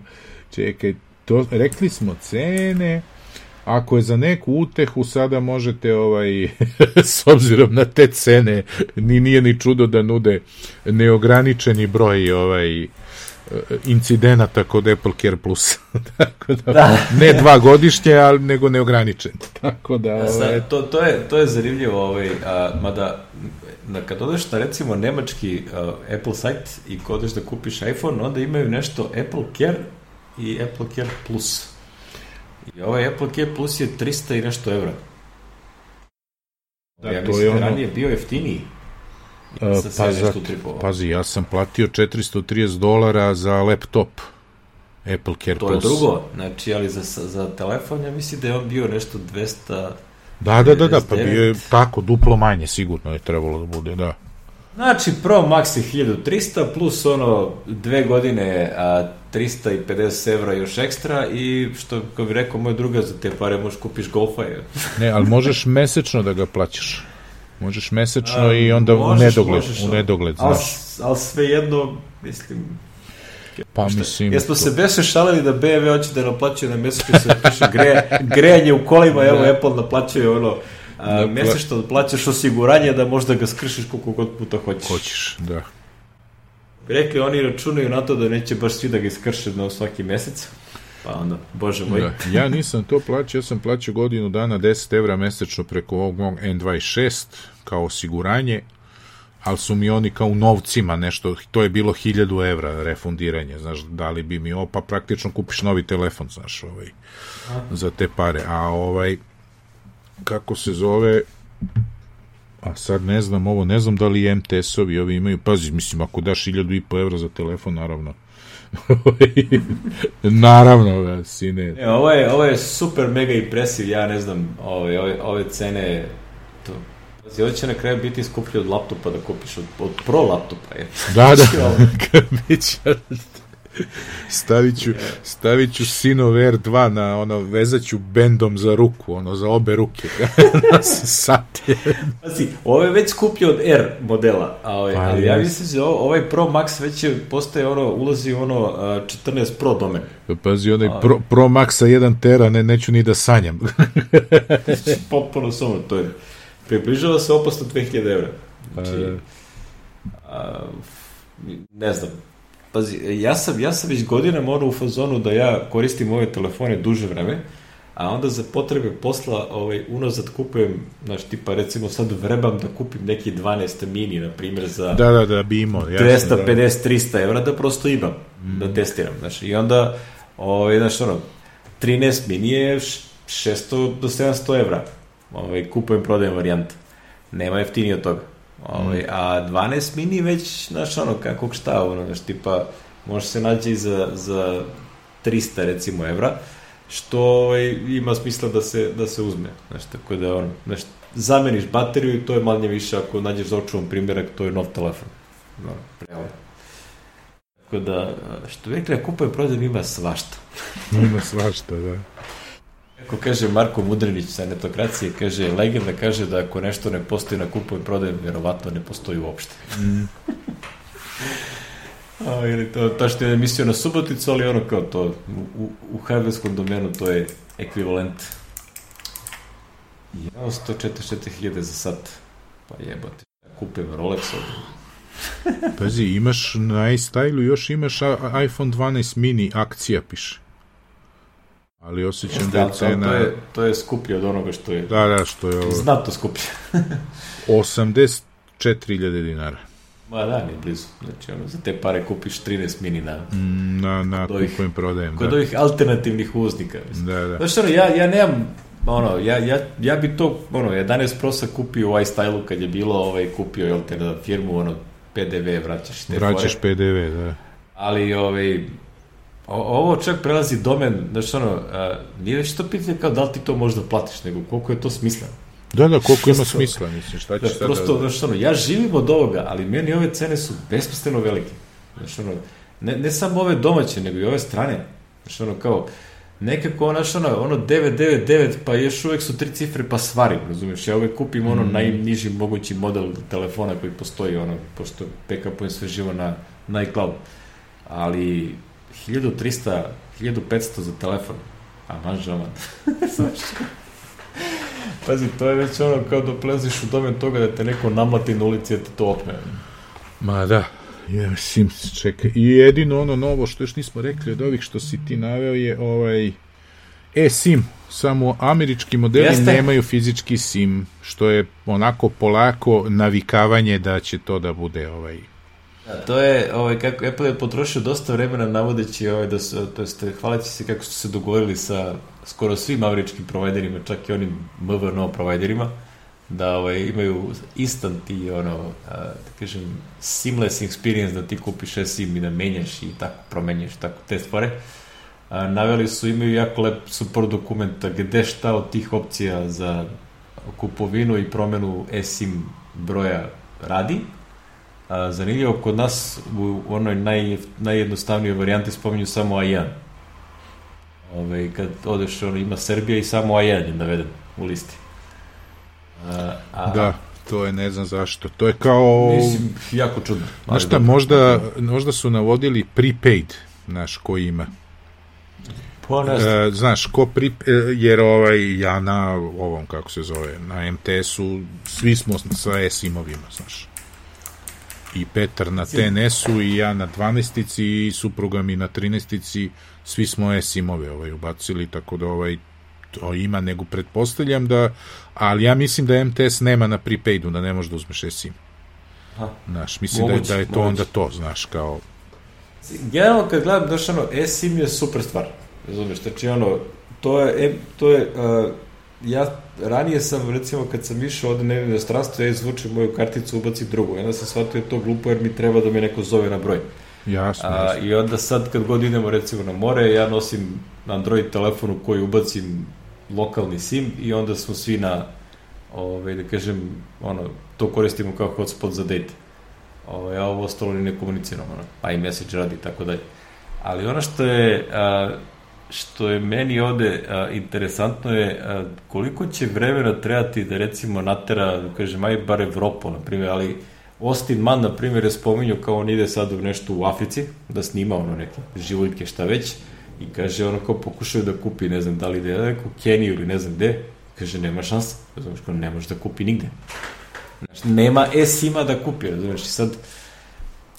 Čekaj, to, rekli smo cene, ako je za neku utehu sada možete ovaj s obzirom na te cene ni nije ni čudo da nude neograničeni broj ovaj incidenata kod Apple Care Plus. Tako da, Da. ne dva godišnje, ali nego neograničen. Tako da, ovaj, Sad, to, to, je, to je zanimljivo, ovaj, a, mada na, kad odeš na recimo nemački a, Apple sajt i kad odeš da kupiš iPhone, onda imaju nešto Apple Care i Apple Care Plus. I ovaj Apple Care Plus je 300 i nešto evra. Da, ja to mislim je da ono- ranije bio jeftiniji. Uh, pa, za, pazi, ja sam platio 430 dolara za laptop Apple Care To Plus. je drugo, znači, ali za, za telefon ja mislim da je on bio nešto 200... Da, da, da, da, pa 99. bio je tako, duplo manje sigurno je trebalo da bude, da. Znači, Pro Max je 1300 plus ono dve godine a, 350 evra još ekstra i što, kao bi rekao moj druga, za te pare možeš kupiš Golfa. Je. Ne, ali možeš mesečno da ga plaćaš. Možeš mesečno i onda u Možeš, nedogled, možeš, u nedogled, Ali, znaš. ali svejedno, mislim... Pa šta- mislim... Jesmo se beše šalili da BMW hoće da naplaćuje na mesečno se piše gre, grejanje u kolima, evo. Apple naplaćuje ono a, Da, mesečno da plaćaš osiguranje da možda ga skršiš koliko god puta hoćeš. Hoćeš, da. Rekli oni računaju na to da neće baš svi da ga iskrše na svaki mesec. Pa onda, bože moj. da. Ja nisam to plaćao, ja sam plaćao godinu dana 10 evra mesečno preko ovog mog N26 kao osiguranje, ali su mi oni kao u novcima nešto, to je bilo 1000 evra refundiranje, znaš, dali bi mi ovo, pa praktično kupiš novi telefon, znaš, ovaj, za te pare, a ovaj, kako se zove, a sad ne znam ovo, ne znam da li MTS-ovi ovi imaju, pazi, mislim, ako daš 1000 i po evra za telefon, naravno, naravno, da, sine, E, ovo, je, ovo je super mega impresiv, ja ne znam, ove, ove, ove cene, to, pazi, ovo će na kraju biti skuplje od laptopa da kupiš, od, od pro laptopa. Je. Da, da. Biće... Stavit ću, stavit ću Sinov R2 na ono, vezat ću bendom za ruku, ono, za obe ruke. da se sati. Pazi, ovo je već skuplje od R modela, a ovaj, Pa, ali ja mislim da ovaj Pro Max već je, postaje ono, ulazi u ono a, 14 Pro domen. Pazi, onaj Pro, Pro Maxa 1 tera, ne, neću ni da sanjam. Potpuno samo to je. Približava se opasno 2000 evra. Znači, E. a, ne znam. Pazi, ja sam, ja sam već godinama ono u fazonu da ja koristim ove telefone duže vreme, a onda za potrebe posla ovaj, unazad kupujem, znaš, tipa recimo sad vrebam da kupim neki 12 mini, na primjer, za da, da, da, bi imao. jasno, da. 250-300 evra da prosto imam, da testiram, znaš, i onda, ovaj, znaš, ono, 13 mini je š- 600 do 700 evra, ovaj, kupujem, prodajem varijante, nema jeftinije od toga, Ovaj, a 12 mini već, znaš, ono, kako šta, ono, znaš, tipa, može se naći za, za 300, recimo, evra, što ovaj, ima smisla da se, da se uzme, znaš, tako da, ono, znaš, zameniš bateriju i to je manje više, ako nađeš za očuvan primjerak, to je nov telefon. No, prejavno. Tako da, što bi rekli, kupujem prodajem ima svašta. ima svašta, da. Kako kaže Marko Mudrinić sa netokracije, kaže, legenda kaže da ako nešto ne postoji na kupu i prodajem, vjerovatno ne postoji uopšte. Mm. A, ili to, to što je emisio na Suboticu, ali ono kao to, u, u hardwareskom domenu to je ekvivalent. Ja, 144.000 za sat. Pa jebate, ja kupujem Rolex ovdje. Pazi, imaš na iStyle-u još imaš iPhone 12 mini akcija piše. Ali osjećam da je cena... To je, to je skuplje od onoga što je... Da, da, što je ovo... Znato skuplje. 84.000 dinara. Ma da, nije blizu. Znači, ono, za te pare kupiš 13 mini na... Mm, na, na kupujem prodajem, kod da. ovih alternativnih uvoznika. Mislim. Da, da. Znači, ono, ja, ja nemam ono, ja, ja, ja bi to, ono, 11 prosa kupio u iStyle-u kad je bilo, ovaj, kupio, jel te, firmu, ono, PDV, vraćaš te Vraćaš fore. PDV, da. Ali, ovaj, ovo čak prelazi domen, znači ono, a, nije već to pitanje kao da li ti to možda platiš, nego koliko je to smisleno. Da, da, koliko ima smisla, mislim, šta će da, sada... Prosto, znači ono, ja živim od ovoga, ali meni ove cene su besmisleno velike. Znači ono, ne, ne samo ove domaće, nego i ove strane. Znači ono, kao, nekako ono, ono, ono 999, pa još uvek su tri cifre, pa svarim, razumiješ? Ja uvek kupim ono mm. najniži mogući model telefona koji postoji, ono, pošto backupujem sve živo na, na iCloud. Ali 1300, 1500 za telefon. A man žaman. Pazi, to je već ono kao da pleziš u domen toga da te neko namlati na ulici da te to opne. Ma da, je, sim, čekaj. I jedino ono novo što još nismo rekli od ovih što si ti naveo je ovaj e-sim. Samo američki modeli Jeste. nemaju fizički sim, što je onako polako navikavanje da će to da bude ovaj Da, to je, ovaj, kako Apple je potrošio dosta vremena navodeći, ovaj, da su, to jest, hvaleći se kako su se dogovorili sa skoro svim američkim providerima, čak i onim MVNO providerima, da ovaj, imaju instant i ono, a, da kažem, seamless experience da ti kupiš SIM i da menjaš i tako promenjaš tako te stvore. A, naveli su, imaju jako lep support dokumenta gde šta od tih opcija za kupovinu i promenu SIM broja radi, A, zanimljivo, kod nas u onoj naj, najjednostavnijoj varijanti spominju samo A1. Ove, kad odeš, ono, ima Srbija i samo A1 je naveden u listi. A, a, da, to je ne znam zašto. To je kao... Mislim, jako čudno. Znaš šta, možda, možda su navodili prepaid, naš, ko ima. Pa ne e, znaš, ko pri, e, jer ovaj, ja na ovom, kako se zove, na MTS-u, svi smo sa S-imovima, znaš i Petar na TNS-u i ja na 12-ici i supruga mi na 13-ici, svi smo S-imove ovaj, ubacili, tako da ovaj, to ima, nego pretpostavljam da, ali ja mislim da MTS nema na prepaidu, da ne možeš da uzmeš S-im. Znaš, mislim moguće, da, je, da je to moguće. onda to, znaš, kao... Generalno, kad gledam, znaš, ono, S-im je super stvar, razumiješ, znači, ono, to je, to je, uh, ja ranije sam, recimo, kad sam išao od nevi inostranstvo, ja izvučem moju karticu, ubacim drugu. I onda sam shvatio to glupo jer mi treba da me neko zove na broj. Jasno, A, jasno. I onda sad kad god idemo recimo na more, ja nosim Android telefonu koji ubacim lokalni SIM i onda smo svi na, ovaj, da kažem, ono, to koristimo kao hotspot za date. Ovaj, a ovo ostalo ni ne komuniciramo, ono, pa i message radi, tako dalje. Ali ono što je, a, što je meni ovde a, interesantno je a, koliko će vremena trebati da recimo natera, da kažem, aj bar Evropu, na primjer, ali Austin Mann, na primjer, je spominjao kao on ide sad u nešto u Africi, da snima ono neke živojke, šta već, i kaže ono kao pokušaju da kupi, ne znam da li ide neku Keniju ili ne znam gde, kaže nema šansa, razumiješ, ne može da kupi nigde. Znači, nema S-ima da kupi, razumiješ, sad,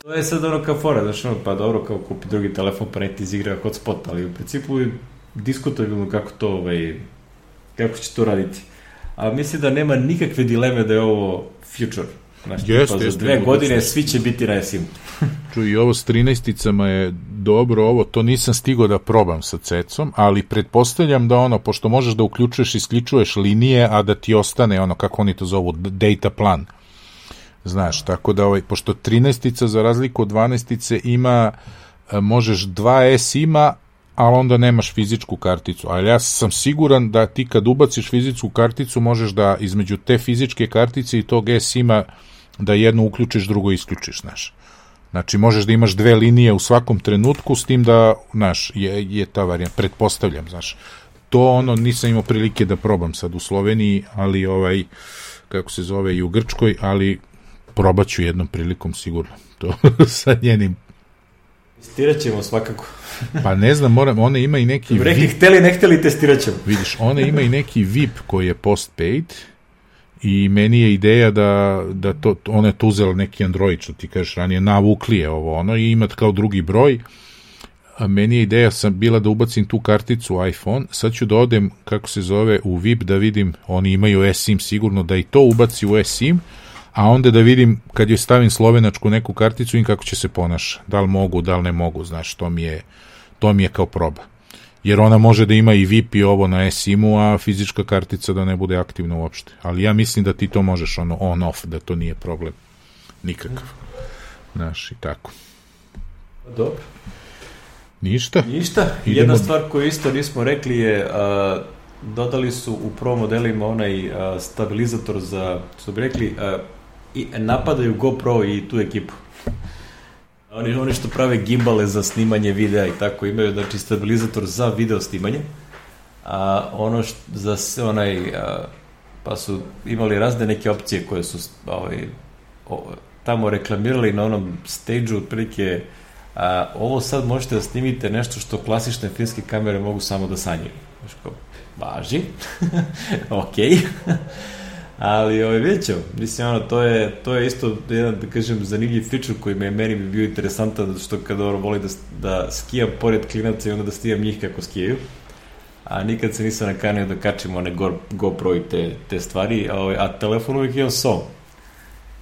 To je sad ono kao fora, znaš, ono, pa dobro, kao kupi drugi telefon pa nek ti izigra hotspot, ali u principu je diskutabilno kako to, ovaj, kako će to raditi. A mislim da nema nikakve dileme da je ovo future. Znači, jest, pa za dve godine svi će biti na SIM. Čuj, i ovo s 13 je dobro, ovo to nisam stigao da probam sa cecom, ali pretpostavljam da ono, pošto možeš da uključuješ i isključuješ linije, a da ti ostane ono, kako oni to zovu, data plan Znaš, tako da ovaj, pošto 13 za razliku od 12 ima, e, možeš 2S ima, ali onda nemaš fizičku karticu. Ali ja sam siguran da ti kad ubaciš fizičku karticu možeš da između te fizičke kartice i tog S ima da jedno uključiš, drugo isključiš, znaš. Znači, možeš da imaš dve linije u svakom trenutku, s tim da, znaš, je, je ta varijanta, pretpostavljam, znaš. To ono nisam imao prilike da probam sad u Sloveniji, ali ovaj, kako se zove, i u Grčkoj, ali probaću jednom prilikom sigurno. To sa njenim Testirat ćemo svakako. pa ne znam, moram, ona ima i neki... Rekli, VIP, hteli, ne hteli, testirat ćemo. Vidiš, ona ima i neki VIP koji je postpaid i meni je ideja da, da to, ona je to uzela neki Android, što ti kažeš ranije, navukli je ovo ono i imat kao drugi broj, a meni je ideja sam bila da ubacim tu karticu iPhone, sad ću da odem, kako se zove, u VIP da vidim, oni imaju eSIM sigurno, da i to ubaci u eSIM, a onda da vidim kad joj stavim slovenačku neku karticu i kako će se ponaša. Da li mogu, da li ne mogu, znaš, to mi je, to mi je kao proba. Jer ona može da ima i VIP i ovo na SIM-u, a fizička kartica da ne bude aktivna uopšte. Ali ja mislim da ti to možeš ono on-off, da to nije problem nikakav. Znaš, i tako. Dobro. Ništa. Ništa. Idemo... Jedna stvar koju isto nismo rekli je a, dodali su u pro modelima onaj a, stabilizator za, što bi rekli, a, i napadaju GoPro i tu ekipu. Oni, oni što prave gimbale za snimanje videa i tako imaju, znači stabilizator za video snimanje. A ono što, za onaj, a, pa su imali razne neke opcije koje su ovaj, o, tamo reklamirali na onom stage-u otprilike a, ovo sad možete da snimite nešto što klasične filmske kamere mogu samo da sanjaju. Važi, ok, ali ovaj, ćemo, mislim, ono, to je, to je isto jedan, da kažem, zanimljiv feature koji me, meni bi bio interesantan, što kada ono voli da, da skijam pored klinaca i onda da stijam njih kako skijaju, a nikad se nisam nakanio da kačim one Go, GoPro i te, te stvari, a, ovaj, a telefon uvijek imam som.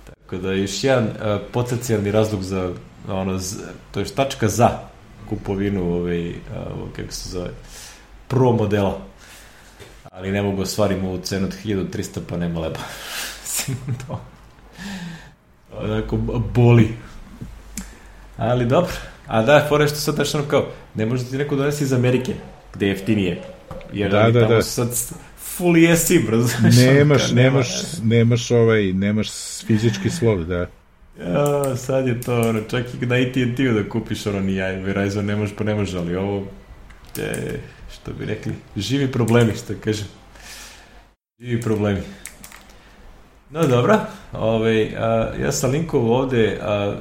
Tako da još jedan uh, potencijalni razlog za, ono, z, to je tačka za kupovinu, ovaj, uh, kako se zove, pro modela ali ne mogu ostvarim ovu cenu od 1300 pa nema leba. to. Onako, boli. Ali dobro. A da, fora što sad daš ono kao, ne može ti neko donesi iz Amerike, gde je jeftinije. Jer da, da, tamo da. sad full ESIM, razumeš? Nemaš, nemaš, nemaš ovaj, nemaš fizički slov, da. Ja, sad je to, ono, čak i na AT&T-u da kupiš ono ni ja, Verizon ne može, pa ne može, ali ovo, te, što bi rekli, živi problemi, što kažem. Živi problemi. No dobro, ovaj, a, ja sam linkovao ovde a,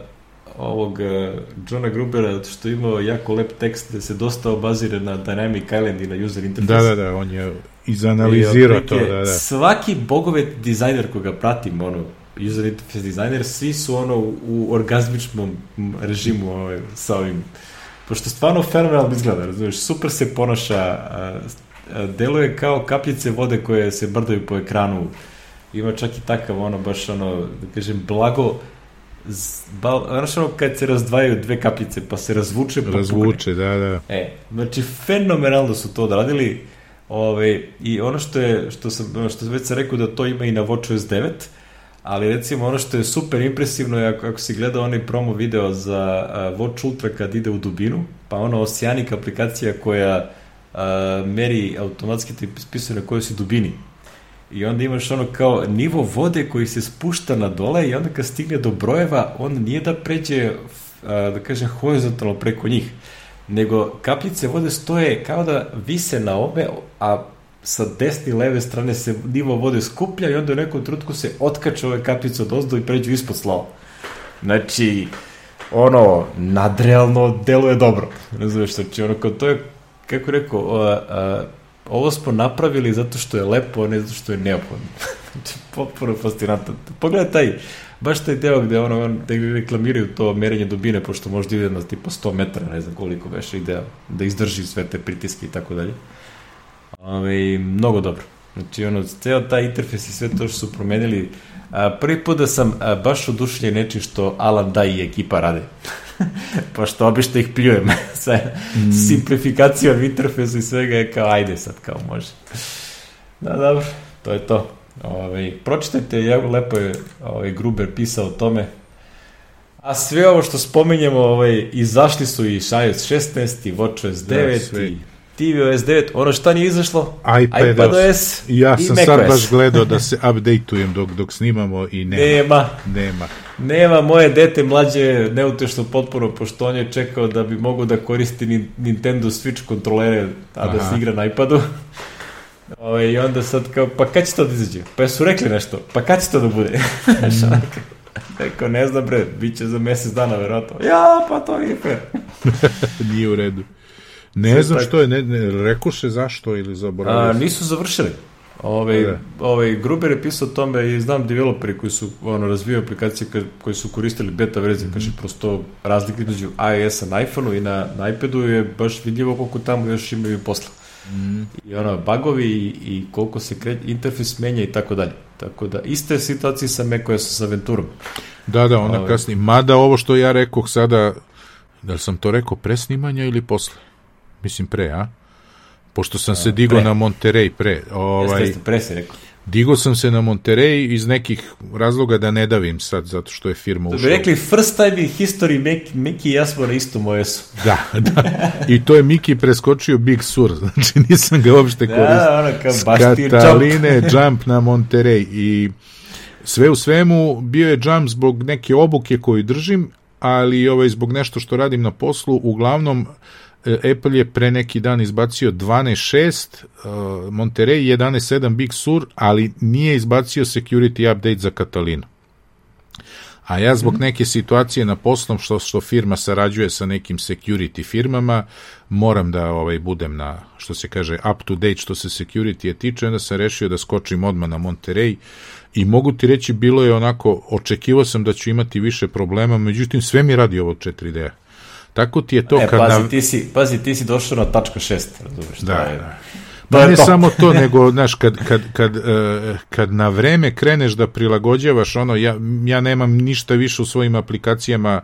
ovog a, Johna Grubera što je imao jako lep tekst da se dosta obazire na Dynamic Island i na user interface. Da, da, da, on je izanalizirao to, da, da. Svaki bogovet dizajner koga pratim, ono, user interface dizajner, svi su ono u, u orgazmičnom režimu ovaj, sa ovim pošto stvarno fenomenalno izgleda, razumiješ, super se ponaša, deluje kao kapljice vode koje se brdaju po ekranu, ima čak i takav ono, baš ono, da kažem, blago, znaš ono kad se razdvajaju dve kapljice pa se razvuče pa razvuče, da, da. E, znači fenomenalno su to odradili. Ove, i ono što je što sam što sam već sam rekao da to ima i na WatchOS 9 ali recimo ono što je super impresivno je ako, ako si gledao onaj promo video za uh, Watch Ultra kad ide u dubinu, pa ono Oceanic aplikacija koja uh, meri automatski ti spisuje na kojoj si dubini. I onda imaš ono kao nivo vode koji se spušta na dole i onda kad stigne do brojeva, on nije da pređe, uh, da kažem, horizontalno preko njih, nego kapljice vode stoje kao da vise na obe, a sa desne i leve strane se nivo vode skuplja i onda u nekom trutku se otkače ove kapljice od ozdo i pređu ispod slova. Znači, ono, nadrealno deluje dobro. Razumeš, znači, ono, kao to je, kako rekao, a, a, ovo smo napravili zato što je lepo, a ne zato što je neophodno. znači, potpuno fascinantno. Pogledaj taj, baš taj deo gde ono, on, da reklamiraju to merenje dubine, pošto možda ide na tipa 100 metara, ne znam koliko veše ide, da izdrži sve te pritiske i tako dalje. Ove, mnogo dobro. Znači, ono, ceo taj interfejs i sve to što su promenili, a, prvi put da sam a, baš odušljen nečim što Alan Dai i ekipa rade. Pošto obično ih pljujem sa mm. simplifikacijom interfejsa i svega je kao, ajde sad, kao može. Da, dobro, to je to. Ovaj, pročitajte, ja, lepo je ovaj, Gruber pisao o tome. A sve ovo što spominjemo, ovaj, izašli su i iOS 16, i WatchOS 9, da, i tvOS 9, ono šta nije izašlo? iPad, iPadOS i Ja sam i sad baš gledao da se updateujem dok, dok snimamo i nema. Nema. Nema. Nema, moje dete mlađe neutešno potpuno, pošto on je čekao da bi mogo da koristi Nintendo Switch kontrolere, a Aha. da se igra na iPadu. Ove, I onda sad kao, pa kad će to da izađe? Pa su rekli nešto, pa kad će to da bude? Mm. Rekao, ne znam bre, bit će za mesec dana verovatno. Ja, pa to nije fair. nije u redu. Ne Sve znam što je, ne, ne, rekuše zašto ili zaboravili. A, nisu završili. Ove, da. ove, Gruber je pisao o tome i znam developeri koji su ono, razvijaju aplikacije koji su koristili beta verzije, mm -hmm. kaže prosto razlike između iOS-a na iPhone-u i na, na iPadu je baš vidljivo koliko tamo još imaju posla. Mm. I ono, bagovi i, i koliko se kre, interfejs menja i tako dalje. Tako da, iste situacije sa macOS sa Venturom. Da, da, ona Ove. kasnije. Mada ovo što ja rekao sada, da li sam to rekao pre snimanja ili posle? Mislim pre, a? Pošto sam a, se digao na Monterey pre. Ovaj, jeste, jeste, pre se rekao. Digo sam se na Monterey iz nekih razloga da ne davim sad, zato što je firma ušla. Da bi rekli, first time in history, Miki, i ja smo na istom OS-u. Da, da. I to je Miki preskočio Big Sur, znači nisam ga uopšte da, koristio. Da, ono kao baš Kataline, jump. jump na Monterey. I sve u svemu bio je jump zbog neke obuke koju držim, ali ovaj, zbog nešto što radim na poslu, uglavnom E, Apple je pre neki dan izbacio 12.6, uh, Monterey 11.7 Big Sur, ali nije izbacio security update za Catalina. A ja zbog mhm. neke situacije na poslom što što firma sarađuje sa nekim security firmama, moram da ovaj budem na što se kaže up to date što se security je tiče, onda sam rešio da skočim odmah na Monterey i mogu ti reći bilo je onako očekivao sam da ću imati više problema, međutim sve mi radi ovo 4D. Tako ti je to e, kad... Pazi, ti si, pazi, ti si došao na tačka 6, razumeš? Da, je, da. Pa ne to. samo to, nego, znaš, kad, kad, kad, uh, kad na vreme kreneš da prilagođavaš, ono, ja, ja nemam ništa više u svojim aplikacijama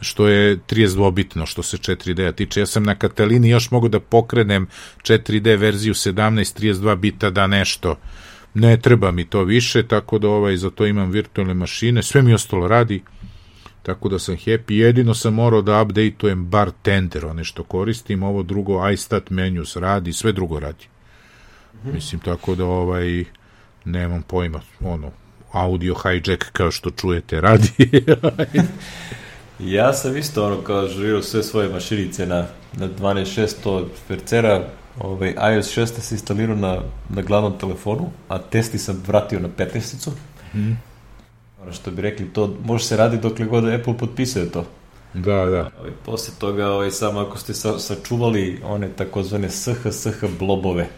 što je 32-bitno, što se 4D-a tiče. Ja sam na Katalini još mogu da pokrenem 4D verziju 17-32 bita da nešto. Ne treba mi to više, tako da ovaj, za to imam virtualne mašine, sve mi ostalo radi tako da sam happy. Jedino sam morao da updateujem bar tender, one što koristim, ovo drugo iStat menus radi, sve drugo radi. Mm -hmm. Mislim, tako da ovaj, nemam pojma, ono, audio hijack kao što čujete radi. ja sam isto ono kao žurirao sve svoje mašinice na, na 12.600 Fercera, ovaj, iOS 16 se instalirao na, na glavnom telefonu, a testi sam vratio na 15-icu. Mm što bi rekli, to može se raditi dokle god Apple potpisuje to. Da, da. Ovaj, posle toga, ovaj, samo ako ste sa, sačuvali one takozvane SH, SH blobove,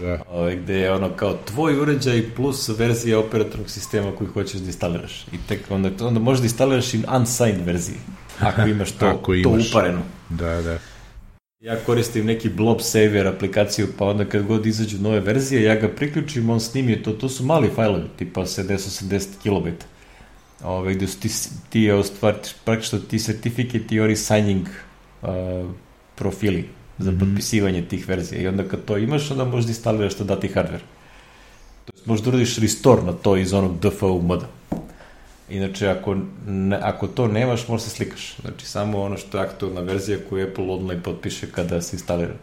da. Ovaj, gde je ono kao tvoj uređaj plus verzija operatornog sistema koju hoćeš da instaliraš. I tek onda, onda možeš da instaliraš i unsigned verziji, ako imaš to, ako imaš. to upareno. Da, da. Ja koristim neki blob saver aplikaciju, pa onda kad god izađu nove verzije, ja ga priključim, on snimi to, to su mali fajlovi, tipa 70-80 kB. Ove, gde su ti, ti stvar, praktično ti certificate i oni signing uh, profili za mm -hmm. potpisivanje tih verzija. I onda kad to imaš, onda možeš da instaliraš to dati hardware. To je, možeš da uradiš restore na to iz onog DFU moda. Inače, ako, ne, ako to nemaš, možeš se slikaš. Znači, samo ono što je aktualna verzija koju Apple i potpiše kada se instalira.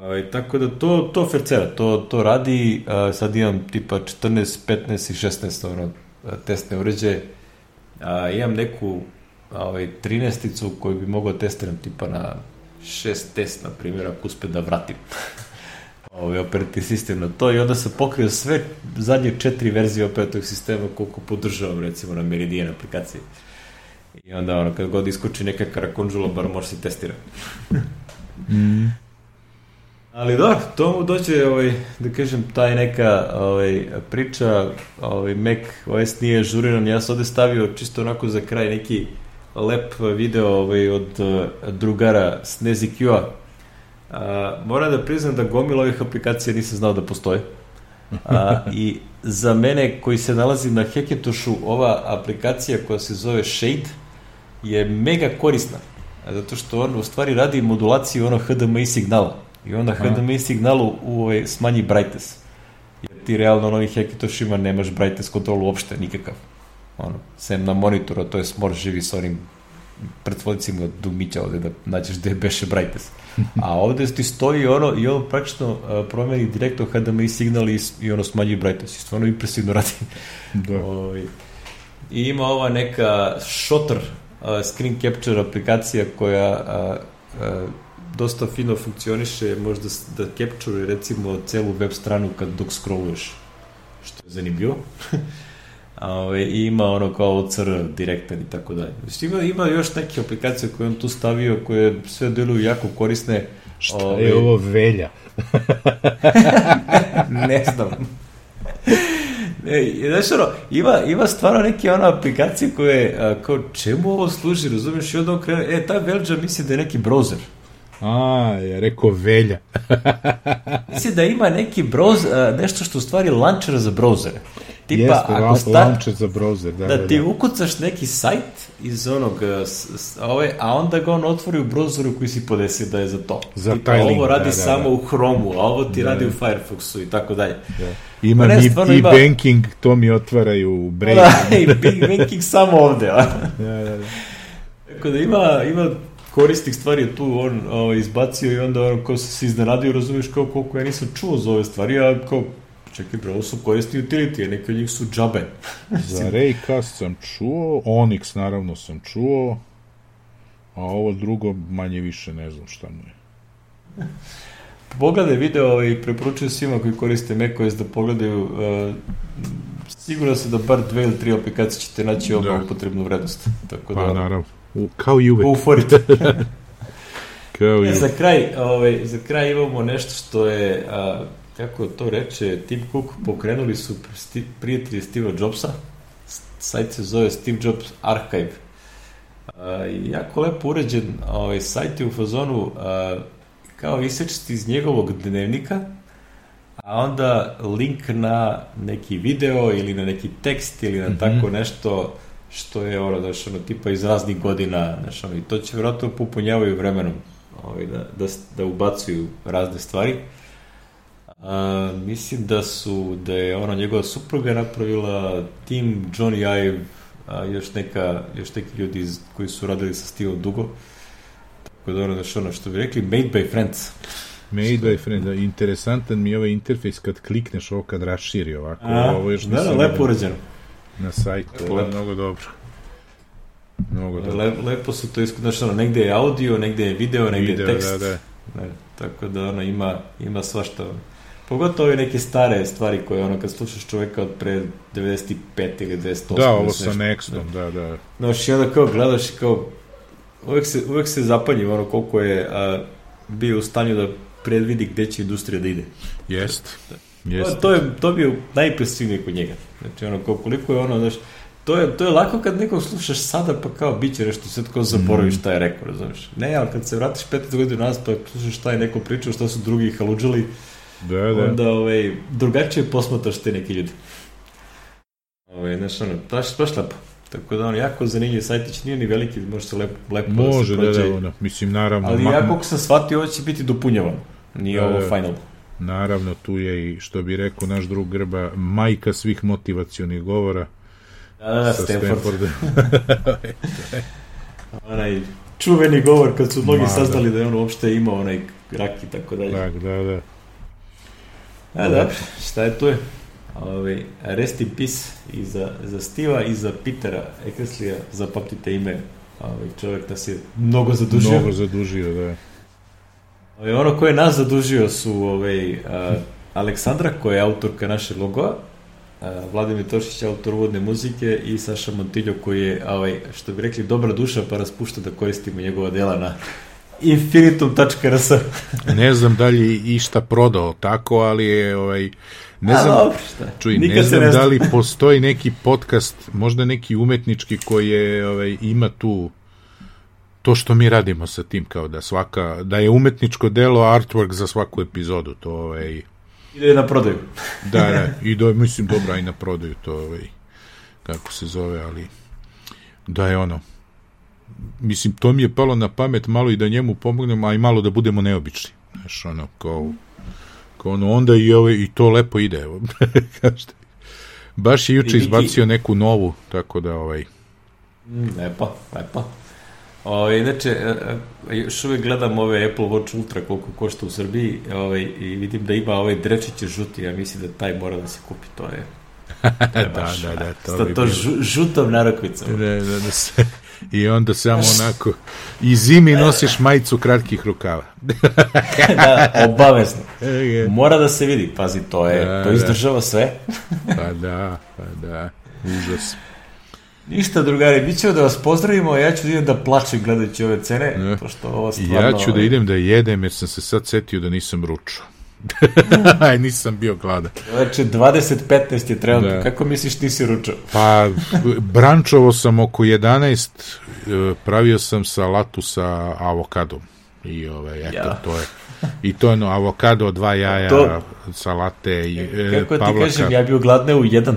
I tako da to, to fercera, to, to radi, a, sad imam tipa 14, 15 i 16 ono, testne uređaje. A, imam neku ovaj, 13-icu koju bi mogao testiram tipa na 6 test, na primjer, ako uspe da vratim. ovaj operativni sistem na to i onda se pokrio sve zadnje četiri verzije operativnog sistema koliko podržavam recimo na Meridian aplikaciji. I onda ono, kad god iskoči neka karakonžula, bar može se testira. mm. Ali da, to mu doće, ovaj, da kažem, taj neka ovaj, priča, ovaj, Mac OS nije žuriran, ja sam ovde stavio čisto onako za kraj neki lep video ovaj, od uh, drugara Snezi Q-a, A, moram da priznam da gomila ovih aplikacija nisam znao da postoje. A, I za mene koji se nalazi na Heketošu, ova aplikacija koja se zove Shade je mega korisna. Zato što on u stvari radi modulaciju ono HDMI signala. I onda HDMI signalu u ovaj, smanji brightness. Jer ti realno na ovih Hackintoshima nemaš brightness kontrol uopšte, nikakav. Ono, sem na monitoru, to je smor živi sa onim pretvodicima dumića ovde da nađeš gde beše brightness. A ovde ti stoji ono i ono praktično uh, promeni direktno HDMI signal i, i ono smanjuje brightness. I stvarno impresivno radi. Da. Ovi, Ovaj, I ima ova neka Shutter uh, screen capture aplikacija koja uh, uh, dosta fino funkcioniše, možda da capture recimo celu web stranu kad dok scrolluješ, što je zanimljivo. A, Ove, I ima ono kao OCR direktan i tako dalje. Mislim, ima, ima još neke aplikacije koje on tu stavio koje sve deluju jako korisne. Šta Ove, je ovo velja? ne znam. Ne, znaš ono, ima, ima stvarno neke ono aplikacije koje, a, kao, čemu ovo služi, razumiješ, i onda on krene, e, ta Velđa misli da je neki browser. A, ja rekao velja. Misli da ima neki broz, nešto što u stvari launcher za browsere. Tipa, Jeste, ako start, za browser, da, da, da, ti da. ukucaš neki sajt iz onog, a, s, s, ove, a onda ga on otvori u browseru koji si podesio da je za to. Za Tipa, taj link, ovo radi da, da, samo da. u Chromu, a ovo ti Da, radi da. u Firefoxu i tako dalje. Da. Ima Pa ne, i, i ima- banking, to mi otvaraju u Brave. Da, i Big Banking samo ovde, a? da, da, da. Tako da ima, ima koristih stvari je tu on ovaj, izbacio i onda ono, kao se iznenadio, razumiješ kao koliko ja nisam čuo za ove stvari, a kao, čekaj bre, ovo su korisni utility, a neke od njih su džabe. Za Raycast sam čuo, Onyx naravno sam čuo, a ovo drugo manje više ne znam šta mu je. Pogledaj video i preporučujem svima koji koriste macOS da pogledaju uh, sigurno se da bar dve ili tri aplikacije ćete naći odmah Da. upotrebnu vrednost. Tako Pa da, naravno, u, kao i uvek, go for it. kao i E, uvek. za kraj, ovaj, za kraj imamo nešto što je, a, kako to reče, Tim Cook pokrenuli su prijatelji Steve Jobsa, sajt se zove Steve Jobs Archive. I jako lepo uređen ovaj, sajt je u fazonu a, kao isečiti iz njegovog dnevnika, a onda link na neki video ili na neki tekst ili na Mhm. tako nešto što je ono, znaš, ono, tipa iz raznih godina, znaš, ono, i to će vjerojatno popunjavaju vremenom, ovaj, da, da, da ubacuju razne stvari. A, mislim da su, da je ona njegova supruga napravila tim Johnny Ive, a, još neka, još neki ljudi iz, koji su radili sa Steveom dugo. Tako da ono, znaš, ono što bi rekli, made by friends. Made by friend, da, interesantan mi je ovaj interfejs kad klikneš ovo kad raširi ovako, A, ovo još da, da, lepo urađeno. na sajtu, Lepo, mnogo dobro. Mnogo dobro. Le, lepo su to iskod, znaš, ono, negde je audio, negde je video, negde Video, je tekst. da, da. Ne, tako da ono ima, ima svašta. Pogotovo ove neke stare stvari koje ono kad slušaš čoveka od pre 95 ili 208. Da, ovo sa. Nextom, da, da. Znaš, i onda kao gledaš i kao uvek se, uvek se zapanjim ono koliko je a, bio u stanju da predvidi gde će industrija da ide. Jest. To, Jest. to, je, to bi je najimpresivnije kod njega. Znači, ono, koliko je ono, znaš, to je, to je lako kad nekog slušaš sada, pa kao, bit će nešto, sad kao zaboraviš šta je rekao, razumiješ? Ne, ali kad se vratiš 15 godina nazad, pa slušaš šta je neko pričao, šta su drugi haluđali, Da, da. onda ovaj, drugačije posmataš te neki ljudi. Ovaj, znaš, ono, baš, baš lepo. Tako da, ono, jako zanimljiv sajtić, nije ni veliki, može se lepo, lepo Može, se da, prođe. da, ono, mislim, naravno, Ali ma- ja koliko sam shvatio, ovo će biti dopunjavano. Nije Da, ovo da. final. naravno, tu je i, što bi rekao naš drug Grba, majka svih motivacionih govora Da, da, da, Stanford. Onaj čuveni govor kad su mnogi Ma, saznali da. je on uopšte imao onaj rak i tako dalje. tak, da, da. A dobro, šta je tu je? Ove, rest in peace i za, za Stiva i za Petera Ekreslija, zapamtite ime. Ove, čovjek nas je mnogo zadužio. Mnogo zadužio, da. Ove, ono koje je nas zadužio su ove, a, Aleksandra, koja je autorka naše logoa, a, Vladimir Tošić, autor uvodne muzike i Saša Montiljo, koji je, ovaj, što bi rekli, dobra duša, pa raspušta da koristimo njegova dela na infinitum.rs. Ne znam da li išta prodao tako, ali je, ovaj, ne A, znam, dobro, šta? Čuj, Nikad ne znam ne da li postoji neki podcast, možda neki umetnički koji je, ovaj, ima tu to što mi radimo sa tim, kao da svaka, da je umetničko delo artwork za svaku epizodu, to ovaj, Ide na prodaju. da, da, i do, mislim dobra i na prodaju to, ovaj, kako se zove, ali da je ono, mislim, to mi je palo na pamet malo i da njemu pomognem, a i malo da budemo neobični, znaš, ono, kao, ono, onda i, ovaj, i to lepo ide, evo. Kažete. Baš je juče izbacio neku novu, tako da ovaj... Lepo, lepo. O, inače, e, e, još uvijek gledam ove Apple Watch Ultra koliko košta u Srbiji ovaj, i vidim da ima ovaj drečiće žuti, ja mislim da taj mora da se kupi, to je da, da, da, to, to, bi to bilo. žutom narokvicom. Da, da, da se, I onda samo onako, i zimi nosiš majicu kratkih rukava. da, obavezno. Mora da se vidi, pazi, to je, da, to da. izdržava da. sve. pa da, pa da, užas. Ništa, drugari, mi ćemo da vas pozdravimo, ja ću da idem da plačem gledajući ove cene, ne. pošto ovo stvarno... Ja ću da idem da jedem, jer sam se sad setio da nisam ručao. Aj, nisam bio gladan. Znači, 20.15 je trebalo. Da. Kako misliš nisi ručao? Pa, brančovo sam oko 11, e, pravio sam salatu sa avokadom. I ovaj, eto, ja. to je. I to je no, avokado, dva jaja, to... salate i e, Kako pavlaka. ti kažem, ja bio gladne u jedan.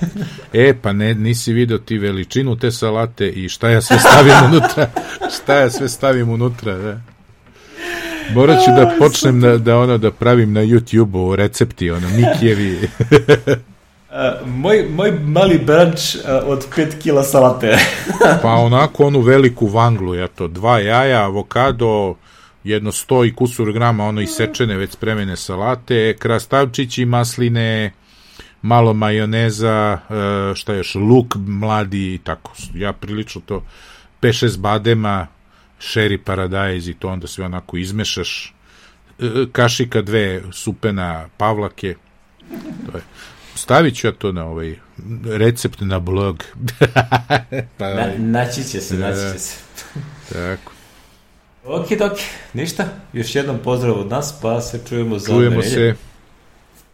e, pa ne, nisi video ti veličinu te salate i šta ja sve stavim unutra. šta ja sve stavim unutra, da. Morat ću da počnem da, da ono da pravim na YouTube-u recepti, ono, Mikijevi. Uh, moj, moj mali branč uh, od 5 kila salate. pa onako onu veliku vanglu, ja to, dva jaja, avokado, jedno 100 i kusur grama ono isečene već spremene salate, krastavčići, masline, malo majoneza, uh, šta još, luk mladi i tako. Ja prilično to 5-6 badema, sherry paradajz i to onda sve onako izmešaš. E, kašika dve supena pavlake. To je. Stavit ću ja to na ovaj recept na blog. Pa, na, naći će se, naći će se. Tako. Ok, dok, ništa, još jednom pozdrav od nas, pa se čujemo za Čujemo se.